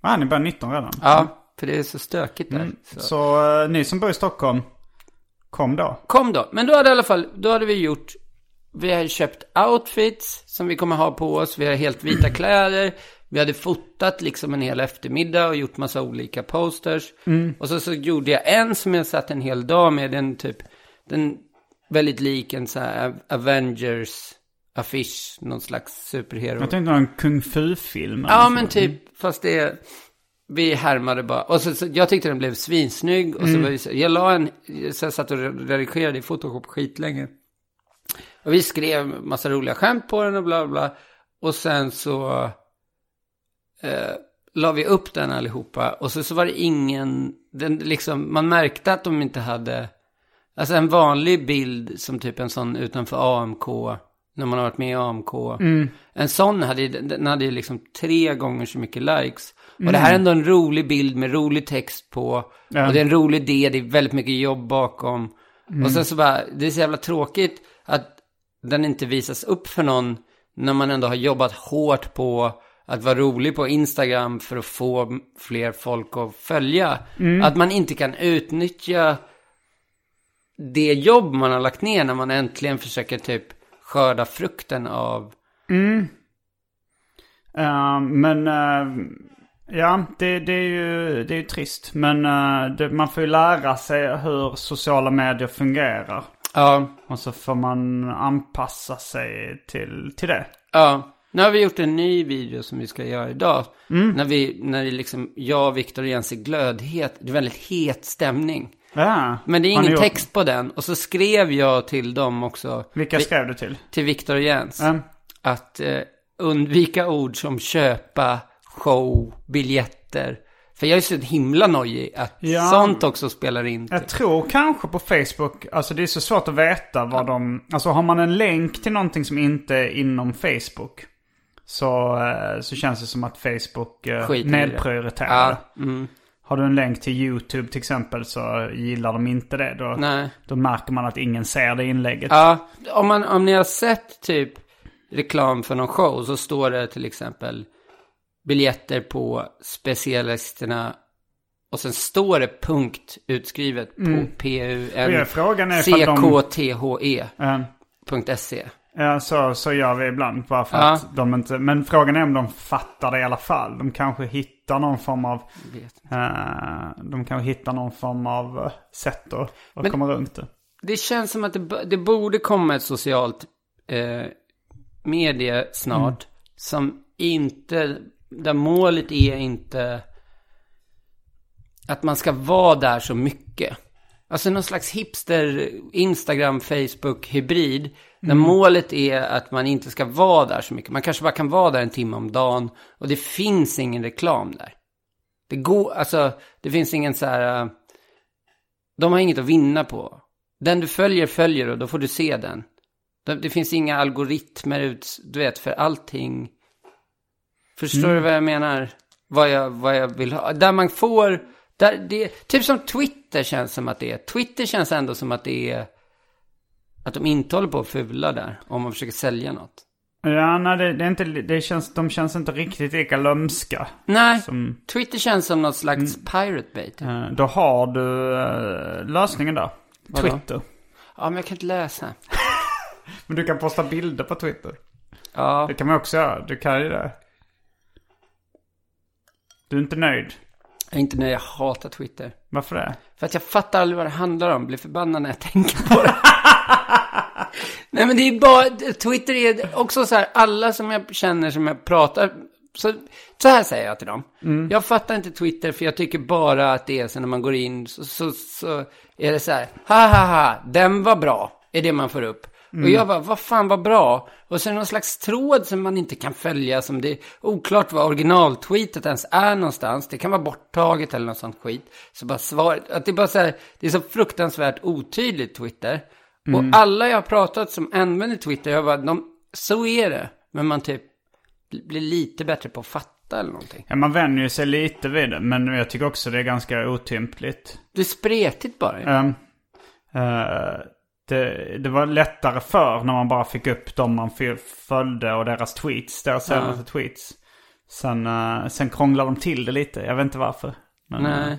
Ah, ni börjar 19 redan? Ja, för det är så stökigt där. Så. Så eh, ni som bor i Stockholm, kom då. Kom då. Men då hade i alla fall, då hade vi gjort, vi hade köpt outfits som vi kommer ha på oss. Vi hade helt vita [CLEARS THROAT] kläder. Vi hade fotat liksom en hel eftermiddag och gjort massa olika posters. Och så, så gjorde jag en som jag satt en hel dag med. Den typ, den väldigt lik en så här Avengers affisch, någon slags superhero. Jag tänkte någon kung fu-film. Ja, så. men typ, fast det, vi härmade bara. Och så, så, jag tyckte den blev svinsnygg. Och så Mm. var det så, jag la en, så jag satt och redigerade i Photoshop skitlänge. Och vi skrev massa roliga skämt på den och bla bla. Och sen så eh, la vi upp den allihopa. Och så, så var det ingen, den, liksom, man märkte att de inte hade, alltså en vanlig bild som typ en sån utanför AMK, när man har varit med i AMK. En sån hade, den hade ju liksom tre gånger så mycket likes. Och det här är ändå en rolig bild med rolig text på. Ja. Och det är en rolig idé, det är väldigt mycket jobb bakom. Och sen så bara, det är så jävla tråkigt att den inte visas upp för någon när man ändå har jobbat hårt på att vara rolig på Instagram för att få fler folk att följa. Att man inte kan utnyttja det jobb man har lagt ner när man äntligen försöker typ skörda frukten av... Eh, men eh, ja, det, det, är ju, det är ju trist. Men eh, det, man får ju lära sig hur sociala medier fungerar. Ja, Och så får man anpassa sig till, till det. ja. Nu har vi gjort en ny video som vi ska göra idag. När vi, när det liksom, jag Viktor och Jens är glödhet. Det är väldigt het stämning. Ja, Men det är ingen text på den. Och så skrev jag till dem också. Vilka Vi- skrev du till? Till Viktor och Jens. Mm. Att eh, undvika ord som köpa, show, biljetter. För jag är så himla nojig att Ja. sånt också spelar in. Jag tror kanske på Facebook, alltså det är så svårt att veta vad de... Alltså har man en länk till någonting som inte är inom Facebook. Så, eh, så känns det som att Facebook eh, nedprioriterar Ja, mm, Har du en länk till YouTube till exempel så gillar de inte det. Då, nej. då märker man att ingen ser det inlägget. Ja, om, man, om ni har sett typ reklam för någon show så står det till exempel biljetter på specialisterna och sen står det punkt utskrivet på Mm. Eh, Ja, så, så gör vi ibland. Bara för Ja. att de inte... Men frågan är om de fattar det i alla fall. De kanske hittar någon form av... Eh, de kanske hittar någon form av eh, sätt att, att Men- komma runt det. Det känns som att det, det borde komma ett socialt eh, medie snart. Som inte, där målet är inte att man ska vara där så mycket. Alltså någon slags hipster, Instagram, Facebook, hybrid. Där målet är att man inte ska vara där så mycket. Man kanske bara kan vara där en timme om dagen. Och det finns ingen reklam där. Det går, alltså, det finns ingen så här... eh, de har inget att vinna på. Den du följer följer och då får du se den. Det, det finns inga algoritmer ut, du vet, för allting. Förstår du vad jag menar? Vad jag, vad jag vill ha. Där man får, där det, typ som Twitter känns som att det är. Twitter känns ändå som att det är, att de inte håller på att fula där. Om man försöker sälja något. Ja, nej, det, det är inte... Det känns, de känns inte riktigt lika lömska. Nej, Som, Twitter känns som något slags pirate bait. eh, då har du eh, lösningen där. Vadå? Twitter. Ja, men jag kan inte läsa. [LAUGHS] Men du kan posta bilder på Twitter. Ja, Det kan man också göra. Du kan ju det. Du är inte nöjd. jag är inte nöjd, jag hatar Twitter. Varför det? För att jag fattar aldrig vad det handlar om. Blir förbannad när jag tänker på det. [LAUGHS] Nej men det är bara, Twitter är också så här, alla som jag känner som jag pratar, så, så här säger jag till dem. Jag fattar inte Twitter för jag tycker bara att det är så när man går in så, så, så är det så här, ha ha ha, den var bra, är det man får upp. Och jag bara, vad fan var bra? Och sen någon slags tråd som man inte kan följa som det är oklart vad originaltweetet ens är någonstans. Det kan vara borttaget eller något sånt skit. Så bara svaret, att det är bara så här, det är så fruktansvärt otydligt Twitter. Och alla jag har pratat som använder Twitter, jag bara, de, så är det. Men man typ blir lite bättre på att fatta eller någonting. Ja, man vänjer sig lite vid det. Men jag tycker också det är ganska otympligt. Det är spretigt bara. ju. Ehm, eh, det, det var lättare för när man bara fick upp dem man följde och deras tweets. Deras senaste tweets. Sen, uh, sen krånglar de till det lite. Jag vet inte varför. Men, Nej.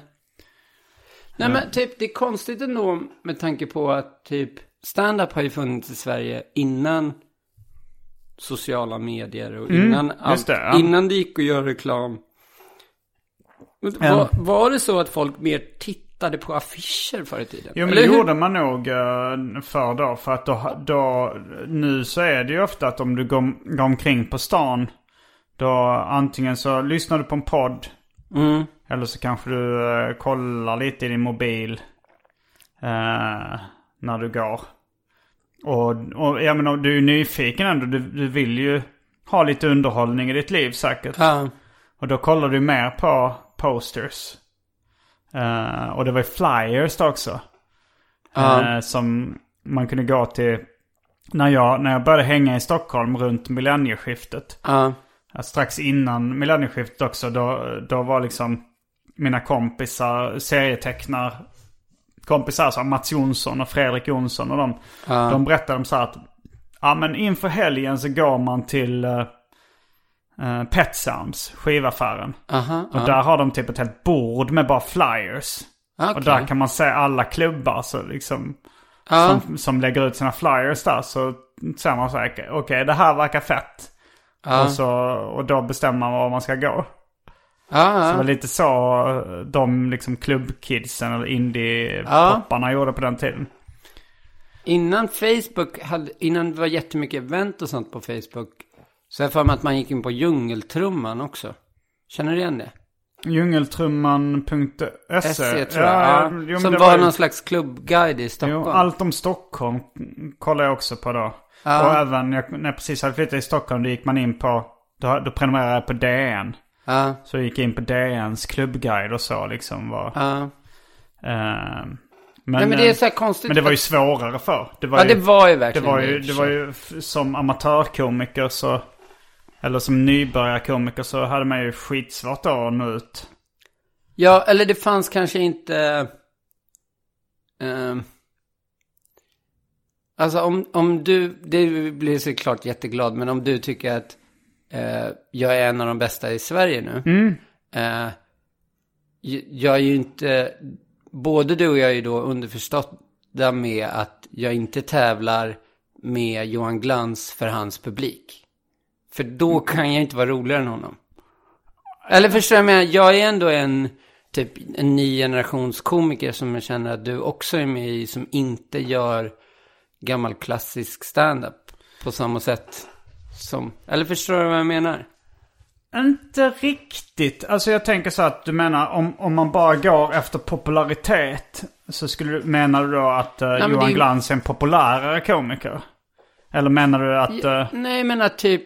Nej men typ det är konstigt ändå med tanke på att typ stand-up har ju funnits i Sverige innan sociala medier och innan allt. just det, ja. Innan det gick att göra reklam. Var, var det så att folk mer tittade på affischer förr i tiden. Jo men Eller det hur? gjorde man nog uh, förr då. För att då, då, nu så är det ju ofta att om du går, går omkring på stan. Då antingen så lyssnar du på en podd. Mm. Eller så kanske du eh, kollar lite i din mobil. eh, när du går. Och, och jag menar, du är nyfiken ändå. Du, du vill ju ha lite underhållning i ditt liv säkert. Ja. Och då kollar du mer på posters. Eh, och det var ju flyers då också. Ja. Eh, som man kunde gå till när jag, när jag började hänga i Stockholm runt millennieskiftet. Ja. Ja, strax innan millennieskiftet också. Då, då var liksom mina kompisar, serietecknar kompisar som Mats Jonsson och Fredrik Jonsson och de. Ja. De berättade om så här att ja men inför helgen så går man till uh, Pet Sounds, skivaffären. Aha. Och där har de typ ett helt bord med bara flyers. Okej. Och där kan man se alla klubbar så liksom, som, som lägger ut sina flyers där. Så ser man så här, okej det här verkar fett. Och, så, och då bestämmer man var man ska gå. Ja, Så det ja. var lite så eh, de liksom klubbkidsen eller indie-popparna gjorde på den tiden. Innan Facebook hade, innan det var jättemycket event och sånt på Facebook. Så jag för mig att man gick in på djungeltrumman också. Känner du igen det? Djungeltrumman.se SE tror jag. Ja, jo, men som det var, ju- någon slags klubbguide i Stockholm. Jo, allt om Stockholm kollar jag också på då. Ja. Och även jag, när jag precis hade flyttat till Stockholm då gick man in på, då, då prenumererade jag på DN. Ja, Så jag gick in på DNs klubbguide och så liksom var. ja. Eh, men, Nej men det är eh, så här konstigt. men det var ju svårare för. Det var Ja ju, det var ju det verkligen var i ju, det var ju som amatörkomiker så, eller som nybörjarkomiker så hade man ju skitsvårt att nå ut. Ja, eller det fanns kanske inte... ehm, alltså om, om du, det blir såklart jätteglad, men om du tycker att eh, jag är en av de bästa i Sverige nu. Mm. Eh, jag är ju inte, både du och jag är ju då underförstådda med att jag inte tävlar med Johan Glans för hans publik. För då kan jag inte vara roligare än honom. Eller förstår jag menar, jag är ändå en, typ en ny generations komiker som jag känner att du också är med i, som inte gör gammal klassisk stand-up på samma sätt som, eller förstår du vad jag menar? Inte riktigt. Alltså jag tänker så att du menar om, om man bara går efter popularitet. Så skulle du, menar du då att uh, men Johan det Glans är en populärare komiker? Eller menar du att... eh, Nej, men att typ,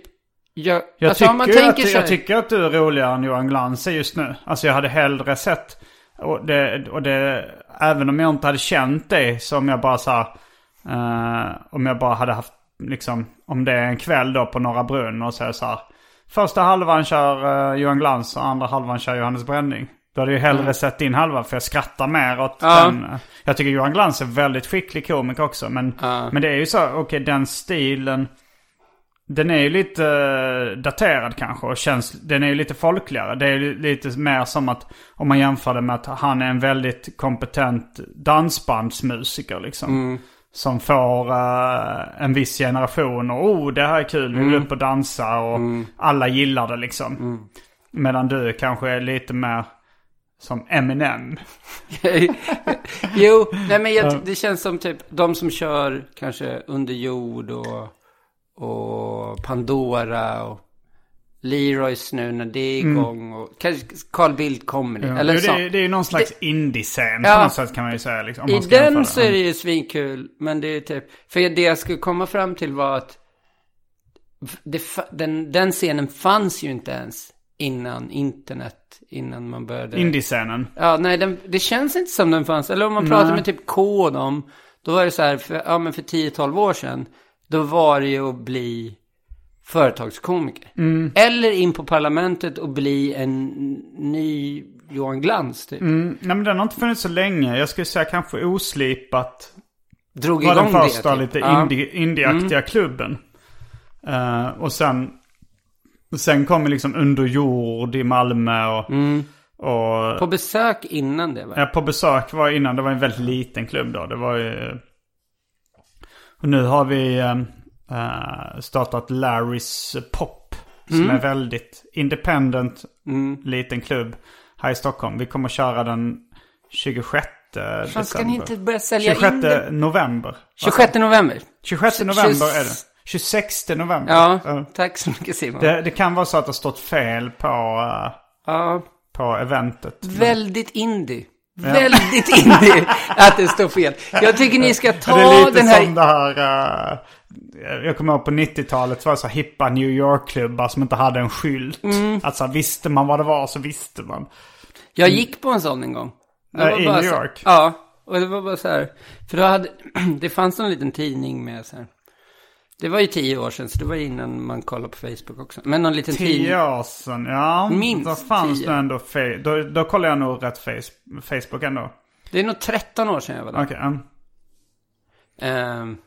jag, jag, alltså om man tycker tänker att, här, jag tycker att du är roligare än Johan Glans är just nu. Alltså jag hade hellre sett... Och det, och det, även om jag inte hade känt dig som jag bara sa... om jag bara hade haft liksom... Om det är en kväll då på Norra Brunn och så är så här. Första halvan kör eh, Johan Glans och andra halvan kör Johannes Bränning. Då hade jag hellre sett din halva för jag skrattar mer åt Mm. Ja. den. Jag tycker Johan Glans är väldigt skicklig komiker också. Men, Ja. men det är ju så, okej den stilen. Den är ju lite eh, daterad kanske och känns, den är ju lite folkligare. Det är lite mer som att om man jämför det med att han är en väldigt kompetent dansbandsmusiker liksom. Som får eh, en viss generation och oh det här är kul, vi vill upp och dansa och alla gillar det liksom. Medan du kanske är lite mer som Eminem. [LAUGHS] jo, nej men jag, det känns som typ de som kör kanske under jord och, och Pandora och Leroys nu när det är igång och kanske Carl Bildt kommer. Ja. Eller Jo, så. det, är, det är någon slags indie-scen Ja. på något sätt kan man ju säga. Liksom, om I den det. så är det ju svinkul, men det är typ, för det jag skulle komma fram till var att det, den, den scenen fanns ju inte ens innan internet, innan man började. Indie-scenen. Ja, nej, den, det känns inte som den fanns. Eller om man pratar Nej. med typ K om, då var det så här, för, ja men för 10-12 år sedan, då var det ju att bli företagskomiker. Mm. Eller in på parlamentet och bli en ny Johan Glans typ. Mm, nej men den har inte funnits så länge. Jag skulle säga kanske oslipat. Drog Var igång den första det. typ. lite Ja. indie, indieaktiga klubben. Eh, och sen, sen kom liksom Under jord i Malmö och, och Mm. På besök innan det va? Ja, på besök var innan. Det var en väldigt liten klubb då. Det var ju... Och nu har vi eh, startat Larrys Pop. Som är väldigt independent, liten klubb här i Stockholm. Vi kommer köra den 26 december. Fan, ska ni inte börja sälja 26 in det? november. 26 november. 26 november är det. 26 november. Ja, tack så mycket Simon. Det, det kan vara så att det har stått fel på, eh, Ja, på eventet. väldigt indie. Väldigt indie [LAUGHS] att det står fel. Jag tycker ni ska ta det är lite den här... som det här... eh, jag kommer ihåg på 90-talet så var det så här hippa New York-klubbar som inte hade en skylt. Mm. Alltså visste man vad det var så visste man. Jag gick på en sån en gång. Äh, i New så- York? Ja, och det var bara så här. För då hade, [CLEARS THROAT] det fanns någon liten tidning med så här. Det var ju tio år sedan, så det var innan man kollade på Facebook också. Men någon liten tidning. Tio år sedan, ja. Minst Då fanns tio. det ändå... Då, då kollade jag nog rätt face- Facebook ändå. Det är nog 13 år sedan jag var där. Okej, mm. Ehm,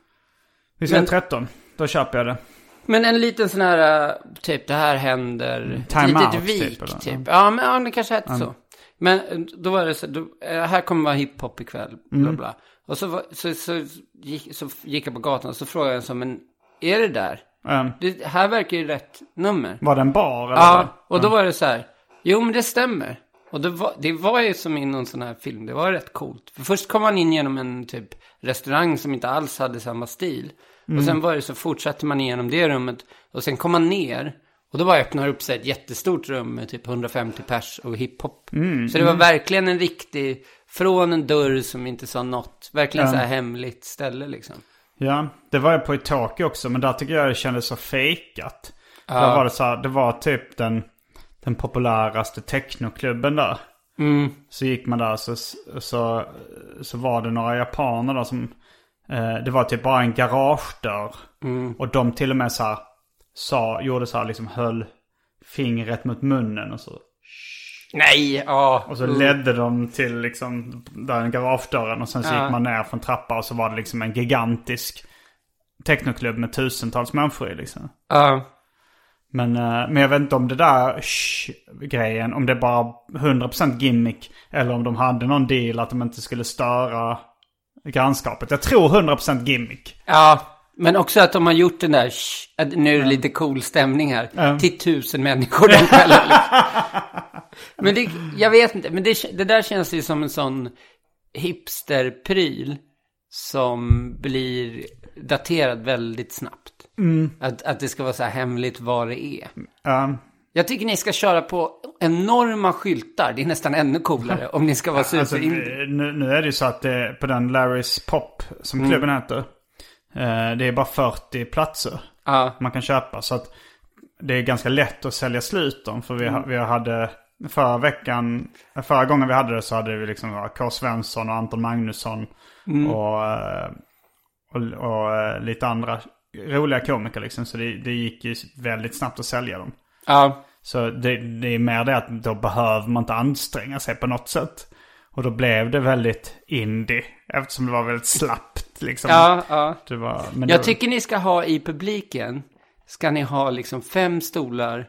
vi säger Men- 13. Då köper jag det. men en liten sån här, äh, typ det här händer. Mm, Time out, vik, typ, typ. Ja, men ja, det kanske hette så. Men äh, då var det så, då, äh, här kommer vara hiphop ikväll, bla Mm. bla. Och så, så, så, gick, så gick jag på gatan och så frågade jag en så, men är det där? Mm. Det här verkar ju rätt nummer. Var det en bar eller? Ja, och då var det så här. Jo, men det stämmer. Och det var, det var ju som i någon sån här film. Det var rätt coolt. För först kom man in genom en typ restaurang som inte alls hade samma stil. Och sen var det så fortsatte man igenom det rummet. Och sen kom man ner. Och då bara öppnade upp sig ett jättestort rum med typ 150 pers och hiphop. så det var verkligen en riktig, från en dörr som inte sa något. Verkligen så här hemligt ställe liksom. Ja, det var jag på i Tokyo också. Men där tycker jag det kändes så fejkat. För Där var det så här, det var typ den, den populäraste technoklubben där. Mm. Så gick man där så, så, så var det några japaner där som... Eh, det var typ bara en garagedörr. Och de till och med så här sa, gjorde så här liksom höll fingret mot munnen och så. Nej, ja. Och så ledde de till liksom den garagedörren och sen så Ja. gick man ner för en trappa och så var det liksom en gigantisk technoklubb med tusentals människor i liksom. Ja. Men, eh, men jag vet inte om det där grejen, om det bara 100% gimmick. Eller om de hade någon deal att de inte skulle störa grannskapet. Jag tror 100% gimmick. Ja, men också att de har gjort den där, "Shh, att nu är det lite cool stämning här, Ja. till tusen människor den kvällen. [LAUGHS] Men det, jag vet inte, men det, det där känns ju som en sån hipsterpryl som blir daterad väldigt snabbt. Att, att det ska vara så här hemligt vad det är. Ja. Jag tycker ni ska köra på enorma skyltar. Det är nästan ännu coolare om ni ska vara Alltså, superindie. nu, nu är det ju så att det, på den Larry's Pop, som klubben heter. eh, Det är bara 40 platser Ja, man kan köpa. Så att det är ganska lätt att sälja slut dem. För vi, ha- vi hade förra veckan, förra gången vi hade det så hade vi liksom K. Svensson och Anton Magnusson. Och, eh, och, och eh, lite andra roliga komiker liksom. Så det, det gick ju väldigt snabbt att sälja dem. ja. Så det, det är mer det att då behöver man inte anstränga sig på något sätt. Och då blev det väldigt indie. Eftersom det var väldigt slappt liksom. Ja, ja. Det var, men Jag det, tycker ni ska ha i publiken, ska ni ha liksom fem stolar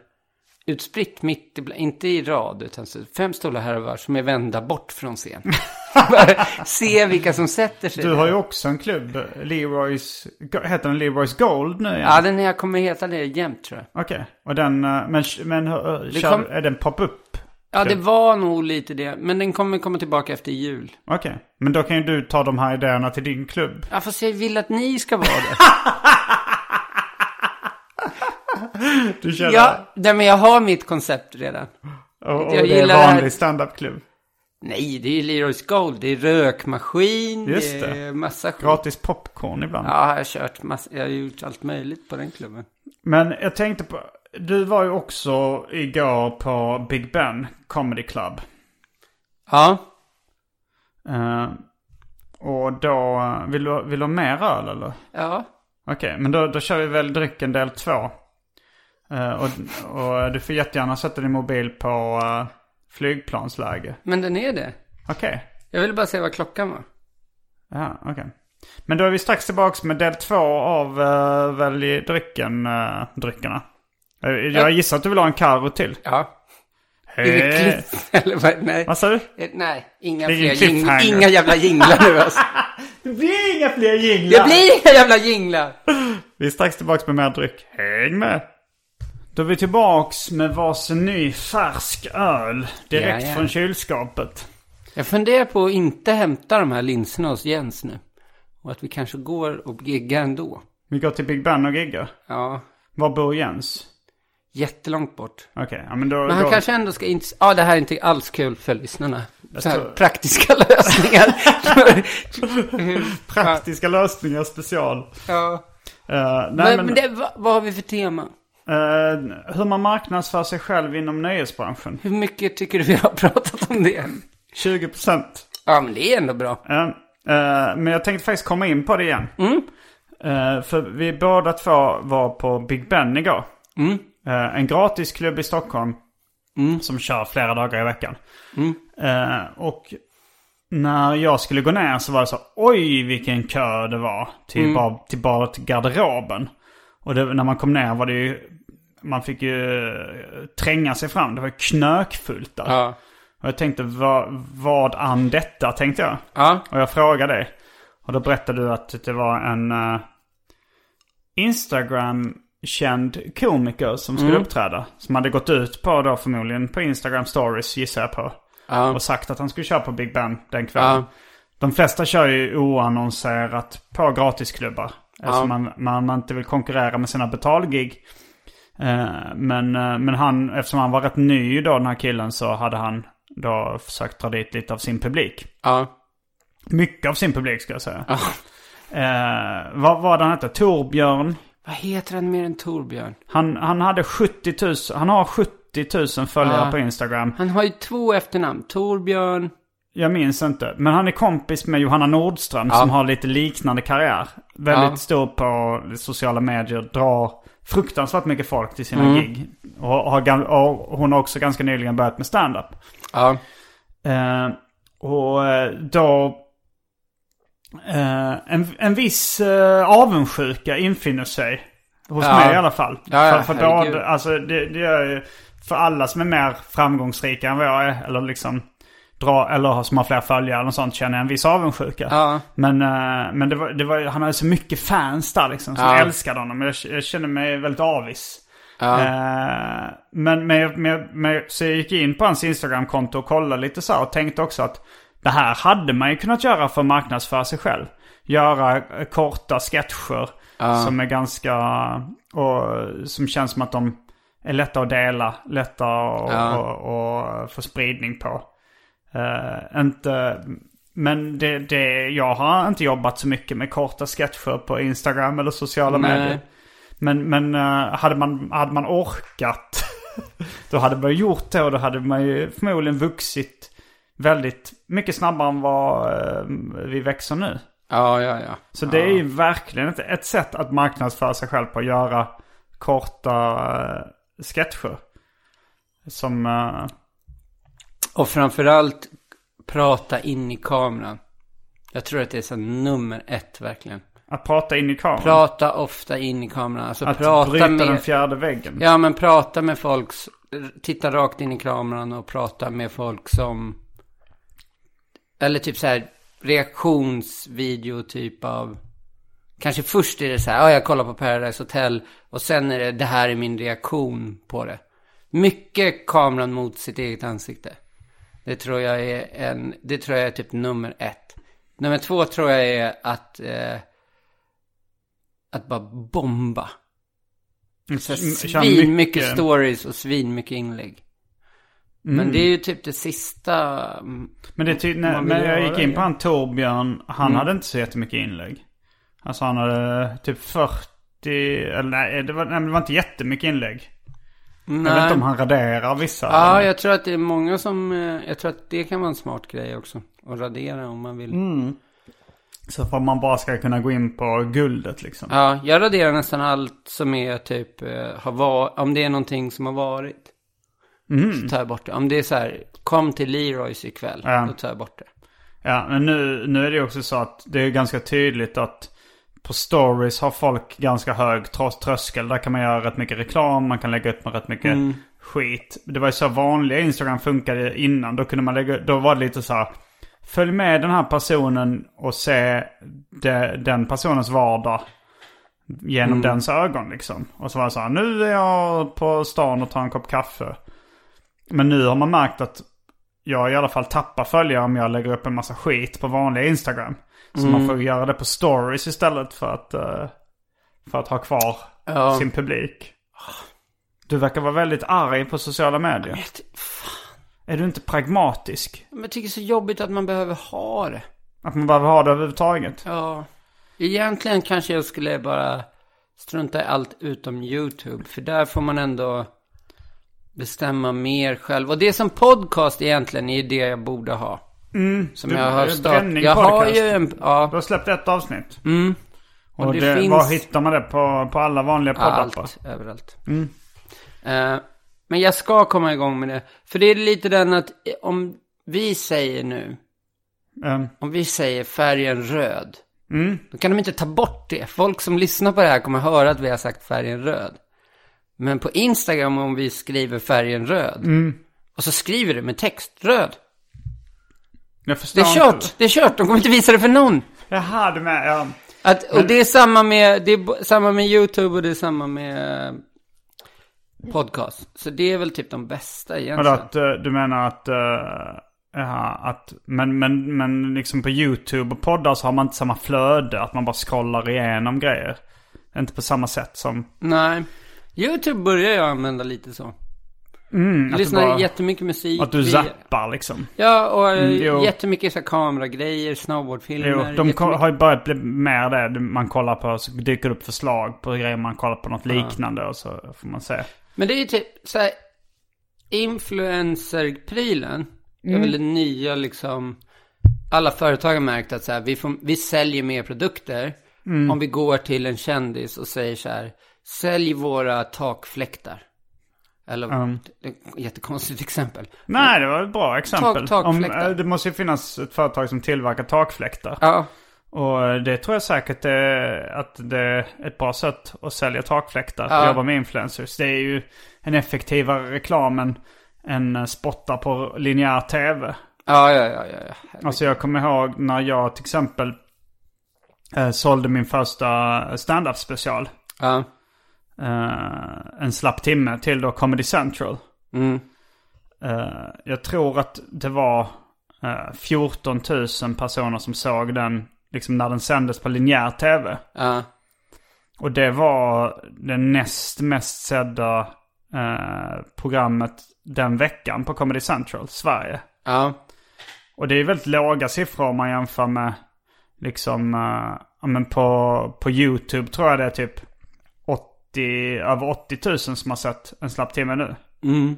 utspritt mitt, i, inte i rad, utan så fem stolar här och var som är vända bort från scen. [LAUGHS] [LAUGHS] Se vilka som sätter sig Du har ju också en klubb, Leroy's, heter den Leroy's Gold nu igen? Ja, den här kommer heta det jämt tror jag. Okej, och den, eh, men, men eh, Det kör, kom- är den pop-up? Ja, det var nog lite det, men den kommer komma tillbaka efter jul. Okej, men då kan ju du ta de här idéerna till din klubb. Ja, fast jag vill att ni ska vara det. [LAUGHS] Du känner, ja, nej, men jag har mitt koncept redan. och, och jag det är här. vanlig standup-klubb. Nej, det är Leroy's Gold, det är rökmaskin, Just det det. är massa skit. Gratis popcorn ibland. Ja, jag har kört massa, jag har gjort allt möjligt på den klubben. Men jag tänkte på, du var ju också igår på Big Ben Comedy Club. Ja, Eh, och då, eh, vill du, vill du ha mer öl eller? ja. Okej, men då, då kör vi väl drycken del två. Eh, och, och du får jättegärna sätta din mobil på uh, flygplansläge. Men den är det. Okej. Jag ville bara se vad klockan var. Ja, okej. Men då är vi strax tillbaka med del två av uh, välj drycken, uh, dryckerna. Eh, jag gissar att du vill ha en Karo till. Ja. Är det klipp? [LAUGHS] Eller vad? Nej. Vad sa du? Nej, inga fler. Inga jävla jinglar nu alltså. [LAUGHS] Det blir inga fler jinglar! Det blir inga jävla jinglar. Vi är strax tillbaka med mer dryck. Häng med! Då är vi tillbaks med varsin ny färsk öl. Direkt Ja, ja. från kylskåpet. Jag funderar på att inte hämta de här linserna hos Jens nu. Och att vi kanske går och giggar ändå. Vi går till Big Ben och giggar. Ja, Var bor Jens? jättelångt bort. Okej, ja men då... Men han då... kanske ändå ska inte... Ja, det här är inte alls kul för lyssnarna. Så här tror- praktiska [LAUGHS] lösningar. [LAUGHS] Praktiska lösningar special. ja. Eh, nej, Men, men, men det, vad, vad har vi för tema? Eh, hur man marknadsför sig själv inom nöjesbranschen. Hur mycket tycker du vi har [LAUGHS] pratat om det? 20 procent. Ja, men det är ändå bra. men jag tänkte faktiskt komma in på det igen. Mm. Eh, för vi båda två var på Big Ben igår. Mm. En gratisklubb i Stockholm. Mm. Som kör flera dagar i veckan. Eh, och när jag skulle gå ner så var det så oj vilken kö det var. Till, Mm. bara, till bara till garderoben. Och det, när man kom ner var det ju, man fick ju eh, tränga sig fram. Det var knökfullt där. Ja. Och jag tänkte vad, vad an detta tänkte jag. Ja. Och jag frågade dig. Och då berättade du att det var en uh, Instagram-känd komiker som skulle Mm. uppträda. Som hade gått ut på då förmodligen på Instagram stories gissar jag på. Ja. Och sagt att han skulle köra på Big Ben den kvällen. Ja. De flesta kör ju oannonserat på gratisklubbar. Eftersom man, man, man inte vill konkurrera med sina betalgig. Eh, men, eh, men han, eftersom han var rätt ny då den här killen så hade han då försökt dra dit lite av sin publik. Ja. Mycket av sin publik ska jag säga. Ja. Eh, vad var det han hette? Torbjörn. Vad heter han mer än Torbjörn? Han, han hade 70 000, han har 70 000 följare Ja. på Instagram. Han har ju två efternamn. Torbjörn. Jag minns inte. Men han är kompis med Johanna Nordström Ja. som har lite liknande karriär. Väldigt Ja. stor på sociala medier, drar fruktansvärt mycket folk till sina Mm. gig. Och, har, och hon har också ganska nyligen börjat med stand-up. Ja. Eh, och eh, då... Eh, en, en viss eh, avundsjuka infinner sig. Hos Ja. mig i alla fall. Ja, för för då, alltså det, det är ju för alla som är mer framgångsrika än vad jag är. Eller liksom dra, eller som har fler följare eller sånt känner jag en viss avundsjuka. Ja. Men, eh, men det var, det var, han hade så mycket fans där liksom som Ja. älskade honom. Jag, jag känner mig väldigt avis. Ja. Eh, men med, med, med, så jag gick in på hans Instagram-konto och kollade lite så här och tänkte också att det här hade man ju kunnat göra för att marknadsföra sig själv. Göra eh, korta sketcher som är ganska, och som känns som att de är lätta att dela, lätta att Ja. och, och få spridning på. Eh, inte, men det, det, jag har inte jobbat så mycket med korta sketcher på Instagram eller sociala Nej. medier. Men, men eh, hade, man, hade man orkat [LAUGHS] då hade man gjort det och då hade man ju förmodligen vuxit väldigt mycket snabbare än vad eh, vi växer nu. Ja, ja, ja. Så det är ju verkligen ett, ett sätt att marknadsföra sig själv på att göra korta uh, sketcher. Som... Och framförallt prata in i kameran. Jag tror att det är så nummer ett verkligen. att prata in i kameran. Prata ofta in i kameran. Alltså att prata bryta med... den fjärde väggen. Ja, men prata med folk. Titta rakt in i kameran och prata med folk som... Eller typ så här reaktionsvideo typ av... Kanske först är det så här, ja jag kollar på Paradise Hotel. Och sen är det, det här är min reaktion på det. Mycket kameran mot sitt eget ansikte. Det tror jag är en, det tror jag är typ nummer ett. Nummer två tror jag är att, eh, att bara bomba. Så Kör svin mycket stories och svin mycket inlägg. Mm. Men det är ju typ det sista. mm, Men det ty- när, när jag gick in på han Torbjörn, han Mm. hade inte så jättemycket inlägg. Alltså han hade typ 40, eller nej det var, nej, det var inte jättemycket inlägg. Jag vet Nej. inte om han raderar vissa. Ja, jag tror att det är många som, eh, jag tror att det kan vara en smart grej också. Att radera om man vill. Mm. Så för att man bara ska kunna gå in på guldet liksom. Ja, jag raderar nästan allt som är typ, eh, har var, om det är någonting som har varit. Mm. Så tar jag bort det. Om det är så här, kom till Leroys ikväll. Ja. Då tar jag bort det. Ja, men nu, nu är det också så att det är ganska tydligt att på stories har folk ganska hög tröskel. Där kan man göra rätt mycket reklam, man kan lägga upp med rätt mycket Mm. skit. Det var ju så vanliga Instagram funkade innan. Då kunde man lägga, då var det lite så här. Följ med den här personen och se de, den personens vardag. Genom Mm. dens ögon liksom. Och så var det så här, nu är jag på stan och tar en kopp kaffe. Men nu har man märkt att jag i alla fall tappar följare om jag lägger upp en massa skit på vanliga Instagram. Så man Mm. får göra det på stories istället för att, eh, för att ha kvar Ja. sin publik. Du verkar vara väldigt arg på sociala medier. Vet-. Är du inte pragmatisk? Men jag tycker det är så jobbigt att man behöver ha det. Att man behöver ha det överhuvudtaget? Ja. Egentligen kanske jag skulle bara strunta i allt utom YouTube. För där får man ändå bestämma mer själv. Och det som podcast egentligen är det jag borde ha. Som Du- jag har eh, startat. Jag har ju en, Du ja, har släppt ett avsnitt. mm. Och, Och det det, finns- var hittar man det? På, på alla vanliga poddappar? allt, överallt. Eh, men jag ska komma igång med det. För det är lite den att eh, om vi säger nu, Um, om vi säger färgen röd. mm. Då kan de inte ta bort det. Folk som lyssnar på det här kommer höra att vi har sagt färgen röd. Men på Instagram om vi skriver färgen röd. Mm. Och så skriver det med text röd. Jag förstår Det är kört. inte. Det är kört. De kommer inte visa det för någon. Jaha, du med. Ja. Att, och det är samma med, det är samma med YouTube och det är samma med eh, podcast. Så det är väl typ de bästa egentligen. att eh, du menar att... Uh, jaha, att... Men, men, men liksom på YouTube och poddar så har man inte samma flöde. Att man bara scrollar igenom grejer. Inte på samma sätt som... Nej. YouTube börjar jag använda lite så. Mm, Jag lyssnar bara, jättemycket musik. att du zappar liksom. Ja, och Mm, jättemycket så kameragrejer, snowboardfilmer. Jo, de jättemycket- har ju börjat bli mer det. Man kollar på, så dyker det upp förslag på grejer. Man kollar på något liknande och så får man se. Men det är ju typ så här, influencer-prylen Mm. är väl det nya liksom. Alla företag har märkt att så här, vi, får, vi säljer mer produkter Mm. om vi går till en kändis och säger så här, sälj våra takfläktar. Eller, ett jättekonstigt exempel. Nej, det var ett bra exempel. Tak- Om, takfläktar. eh, det måste ju finnas ett företag som tillverkar takfläktar. Ja, Och eh, det tror jag säkert är, att det är ett bra sätt att sälja takfläktar. Ja. Att jobba med influencers. Det är ju en effektivare reklam än, än eh, spottar på linjär tv. ja, ja, ja, ja. ja. Alltså jag kommer ihåg när jag till exempel eh, sålde min första stand-up special. ja. Eh, en slapp timme till då Comedy Central. Mm. Eh, jag tror att det var eh, 14 000 personer som såg den liksom när den sändes på linjär tv. ja. Och det var det näst mest sedda eh, programmet den veckan på Comedy Central, Sverige. ja. Och det är väldigt låga siffror om man jämför med liksom, eh, men på, på YouTube tror jag det är typ 80, över 80 000 som har sett en slapp timme nu. Mm.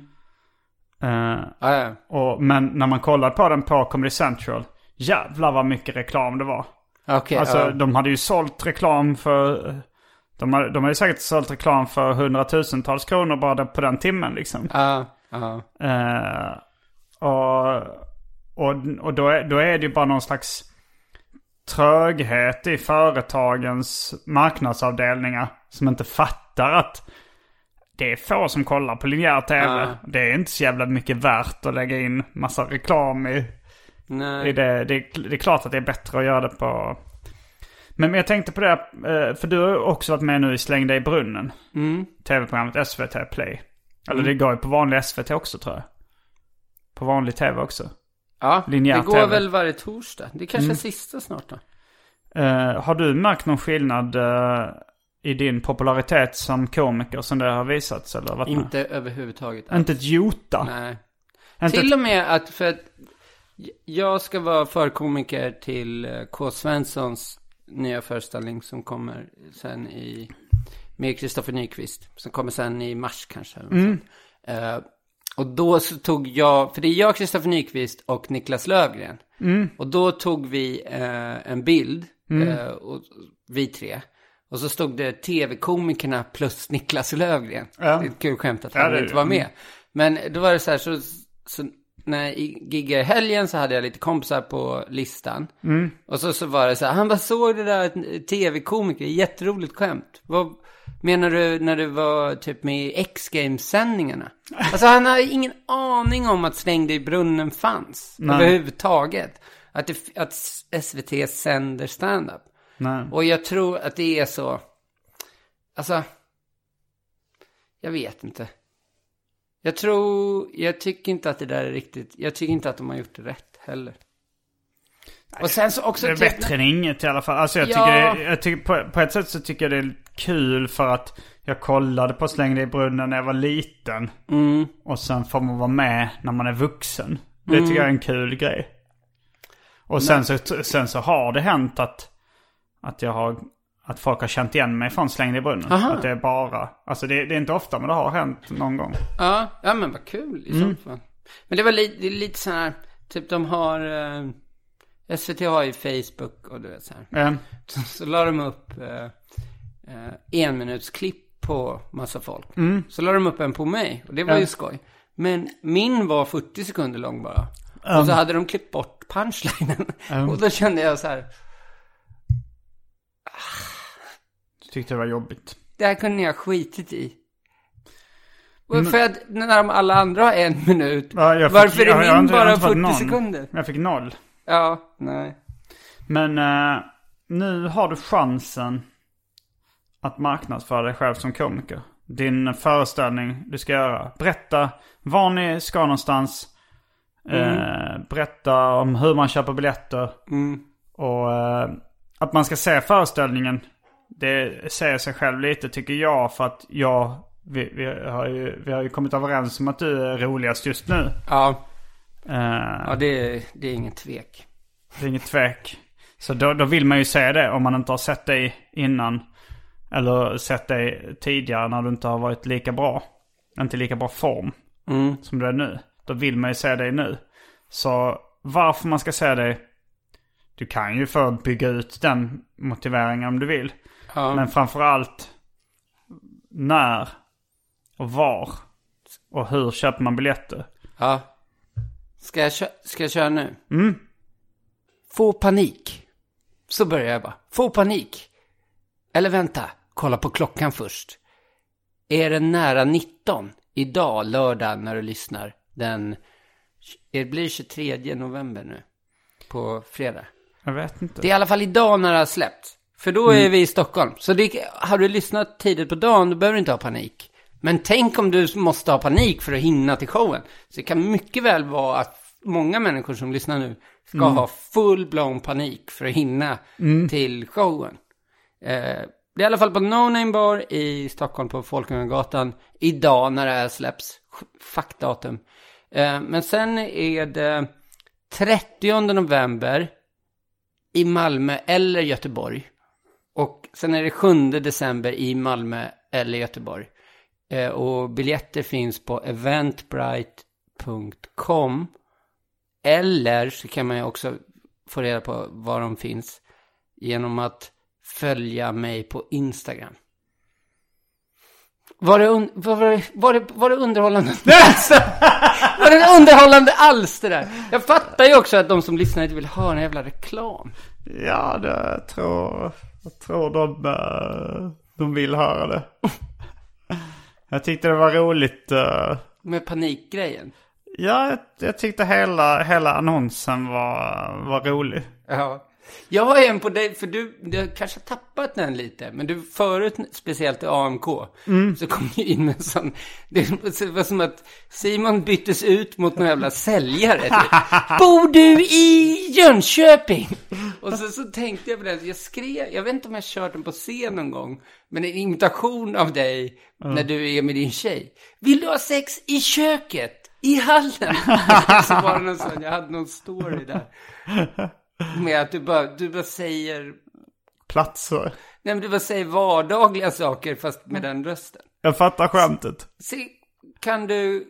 Eh, Ja, ja. och, men när man kollar på den på Comedy Central, jävlar vad mycket reklam det var. Okej, Alltså ja. de hade ju sålt reklam för... De har, de ju säkert sålt reklam för hundratusentals kronor bara på den timmen liksom. Ja. Eh, och och, och då, är, då är det ju bara någon slags tröghet i företagens marknadsavdelningar som inte fattar att det är få som kollar på linjär tv. Ja. Det är inte så jävla mycket värt att lägga in massa reklam i, i det, det, är- det är klart att det är bättre att göra det på... Men, jag tänkte på det, eh, för du har också varit med nu i Släng dig i brunnen. Mm. Tv-programmet SVT Play. Eller det går ju på vanlig SVT också tror jag. På vanlig tv också. Ja, det går TV. väl varje torsdag. Det kanske Mm. är sista snart då. Eh, har du märkt någon skillnad eh, i din popularitet som komiker som det har visats? Eller varit med? Inte överhuvudtaget. Inte ett jota? Nej. Inte Till ett... och med att för att jag ska vara förkomiker till eh, K. Svenssons nya föreställning som kommer sen i med Kristoffer Nyqvist. Som kommer sen i mars kanske. Eller Mm. sånt. Och då så tog jag, för det är jag, Kristoffer Nyqvist och Niklas Lövgren. Mm. Och då tog vi eh, en bild, eh, och, vi tre. Och så stod det tv-komikerna plus Niklas Lövgren. Ja. Det är ett kul skämt att Ja, han är inte var med. Men då var det så här, så, så när jag giggade i helgen så hade jag lite kompisar på listan. Mm. Och så, så var det så här, han bara såg det där tv-komiker, jätteroligt skämt. Vad menar du när du var typ med i X-Games-sändningarna? Alltså han har ingen aning om att Släng dig i brunnen fanns. Nej. Överhuvudtaget. Att, det, att SVT sänder stand-up. Nej. Och jag tror att det är så. Alltså. Jag vet inte. Jag tror, jag tycker inte att det där är riktigt, jag tycker inte att de har gjort det rätt heller. Och sen så också... Det är bättre än inget i alla fall. Alltså jag Ja. tycker, det, jag tycker på, på ett sätt så tycker jag det är kul för att jag kollade på Släng dig i brunnen när jag var liten. Mm. Och sen får man vara med när man är vuxen. Det tycker jag är en kul grej. Och sen så, sen så har det hänt att, att jag har... Att folk har känt igen mig från Släng dig i brunnen. Aha. Att det är bara... Alltså det, det är inte ofta men det har hänt någon gång. Ja, ja men vad kul i Mm. så fall. Men det var li, det lite så här, typ de har, eh, SVT har ju Facebook och du vet så här. Eh, Så, så la de upp eh, eh, enminutsklipp på massa folk. Så la de upp en på mig och det var ju skoj. Men min var 40 sekunder lång bara. Och så hade de klippt bort punchlinen. [LAUGHS] Och då kände jag så här, tyckte det var jobbigt. det här kunde ha skitit i. Och För att när de alla andra har en minut, Ja, jag fick- varför jag- är jag min jag har bara inte fått 40 någon. sekunder? Jag fick noll. Ja, nej. Men eh, nu har du chansen att marknadsföra dig själv som komiker. Din föreställning du ska göra. Berätta var ni ska någonstans. Eh, berätta om hur man köper biljetter. Och eh, att man ska se föreställningen. Det säger sig själv lite tycker jag. För att jag, vi, vi, har, ju, vi har ju kommit överens om att du är roligast just nu. Ja, Eh, ja det, är- det är ingen tvek. Det är inget tvek. Så då, då vill man ju se det om man inte har sett dig innan. Eller sett dig tidigare när du inte har varit lika bra. Inte lika bra form som du är nu. Då vill man ju se dig nu. Så varför man ska se dig. Du kan ju få bygga ut den motiveringen om du vill. Ja. Men framförallt när och var och hur köper man biljetter. Ja. Ska jag, ska jag köra nu? Mm. Få panik. Så börjar jag bara. Få panik. Eller vänta, kolla på klockan först. Är det nära 19 idag, lördag, när du lyssnar? Den, det blir 23 november nu. På fredag. Jag vet inte. Det är i alla fall idag när det har släppts. För då är vi i Stockholm. Så det, har du lyssnat tidigt på dagen, då behöver du inte ha panik. Men tänk om du måste ha panik för att hinna till showen. Så det kan mycket väl vara att många människor som lyssnar nu ska ha full-blown panik för att hinna till showen. Eh, det är i alla fall på No Name Bar i Stockholm på Folkungagatan. Idag när det här släpps. Fuck datum. Eh, men sen är det 30 november i Malmö eller Göteborg. Och sen är det 7 december i Malmö eller Göteborg. Eh, och biljetter finns på eventbrite.com. Eller så kan man ju också få reda på var de finns genom att följa mig på Instagram. Var det, un- var det, var det, var det underhållande? [LAUGHS] var det underhållande alls det där? Jag fattar ju också att de som lyssnar inte vill höra en jävla reklam. Ja, det tror jag tror de, eh, de vill höra det. Jag tyckte det var roligt. eh, Med panikgrejen. Ja, jag, jag tyckte hela, hela annonsen var, var rolig. Ja. Jag har en på dig, för du, du har kanske tappat den lite. Men du förut, speciellt i AMK, så kom du in med en sån, det var som att Simon byttes ut mot någon jävla säljare. typ. [LAUGHS] Bor du i Jönköping? Och så, så tänkte jag på det, jag skrev, jag vet inte om jag kört den på scen någon gång, men en imitation av dig när du är med din tjej. Vill du ha sex i köket? I hallen? [LAUGHS] så var det någon sån, jag hade någon story där. Med att du bara, du bara säger, Platser. nej men du bara säger vardagliga saker fast med den rösten. Jag fattar skämtet. Se, kan du,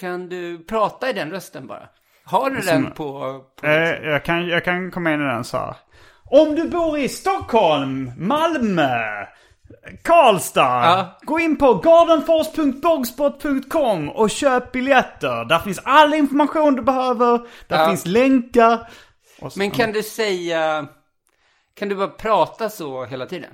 kan du prata i den rösten bara? Har du den på, på Eh, jag, kan, jag kan komma in i den så här. Om du bor i Stockholm, Malmö, Karlstad. Ja. Gå in på gardenfors.blogspot.com och köp biljetter. Där finns all information du behöver. Där Ja. finns länkar. Men kan du säga, kan du bara prata så hela tiden?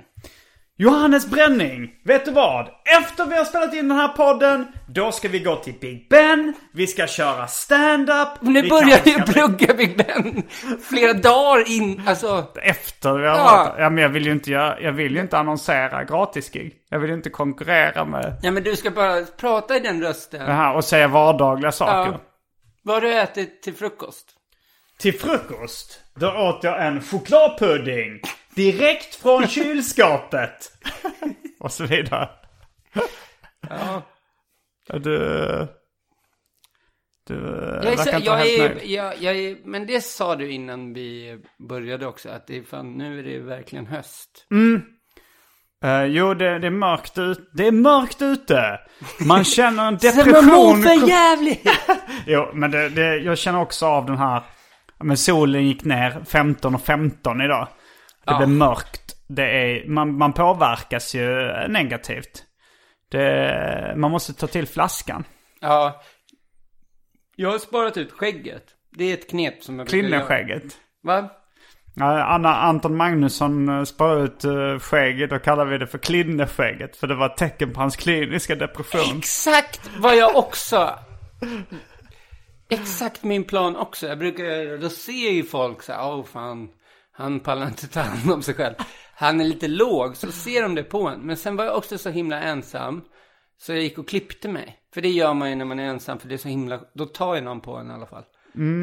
Johannes Bränning, vet du vad? Efter vi har spelat in den här podden, då ska vi gå till Big Ben, vi ska köra stand-up. Nu vi börjar jag ju ska- plugga Big Ben flera dagar in, alltså. Efter vi har Ja. varit- ja men jag vill ju inte, göra- jag vill ju inte annonsera gratisgig. Jag vill ju inte konkurrera med Ja men du ska bara prata i den rösten. här och säga vardagliga saker. Ja. Vad har du ätit till frukost? Till frukost, då åt jag en chokladpudding. Direkt från [LAUGHS] kylskåpet. [LAUGHS] och så vidare. Ja. Du... Du Jag är, verkar så, inte jag helt är, nöjd. jag, jag är, men det sa du innan vi började också, att det är fan, nu är det verkligen höst. Eh, jo, det, det är mörkt ute. Det är mörkt ute. Man känner en Så man mår depression. för jävligt! [LAUGHS] Jo, men det, det, jag känner också av den här... Men solen gick ner 15 och 15 idag. Det Ja. blev mörkt. Det är, man, man påverkas ju negativt. Det, man måste ta till flaskan. ja. Jag har sparat ut skägget. Det är ett knep som jag brukar göra. Klinneskägget. Va? Ja, Anna, Anton Magnusson eh, sparade ut uh, skägget. Då kallar vi det för klinneskägget. För det var ett tecken på hans kliniska depression. Exakt vad jag också... Exakt min plan också. Jag brukar. Då ser ju folk så här, åh fan, han pallar inte ta hand om sig själv. Han är lite låg, så ser de det på en. Men sen var jag också så himla ensam. Så jag gick och klippte mig. För det gör man ju när man är ensam, för det är så himla, då tar ju någon på en i alla fall.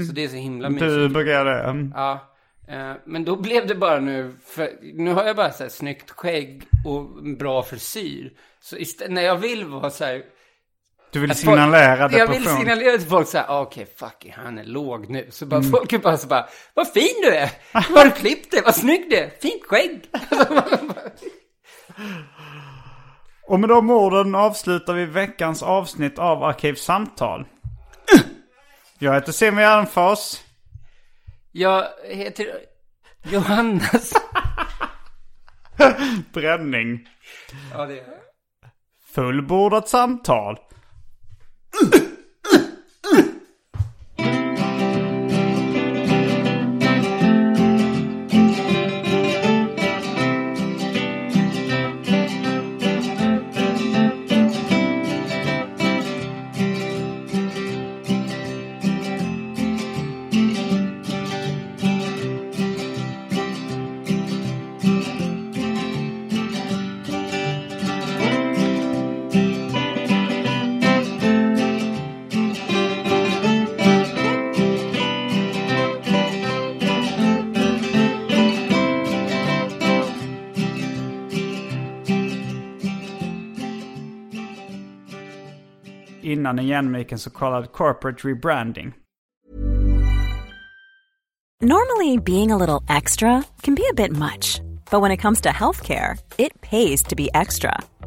Så det är så himla mysigt. Du brukar göra det. Mm. Ja, eh, men då blev det bara nu, för nu har jag bara så här snyggt skägg och bra frisyr. Så istället, när jag vill vara så här, Du vill signalera Jag depression. vill signalera till folk så här, ah, okej, fuck, han är låg nu. Så Mm. bara folk är bara så bara, vad fin du är! Har du klippt dig? Vad snygg du är! Fint skägg! [LAUGHS] Och med de orden avslutar vi veckans avsnitt av Arkivsamtal. Jag heter Simon Gärdenfors. jag heter Johannes. [LAUGHS] Bränning. ja, det är Fullbordat samtal. Ugh! Jämlik en så kallad corporate rebranding. Normally, being a little extra can be a bit much, but when it comes to healthcare, it pays to be extra.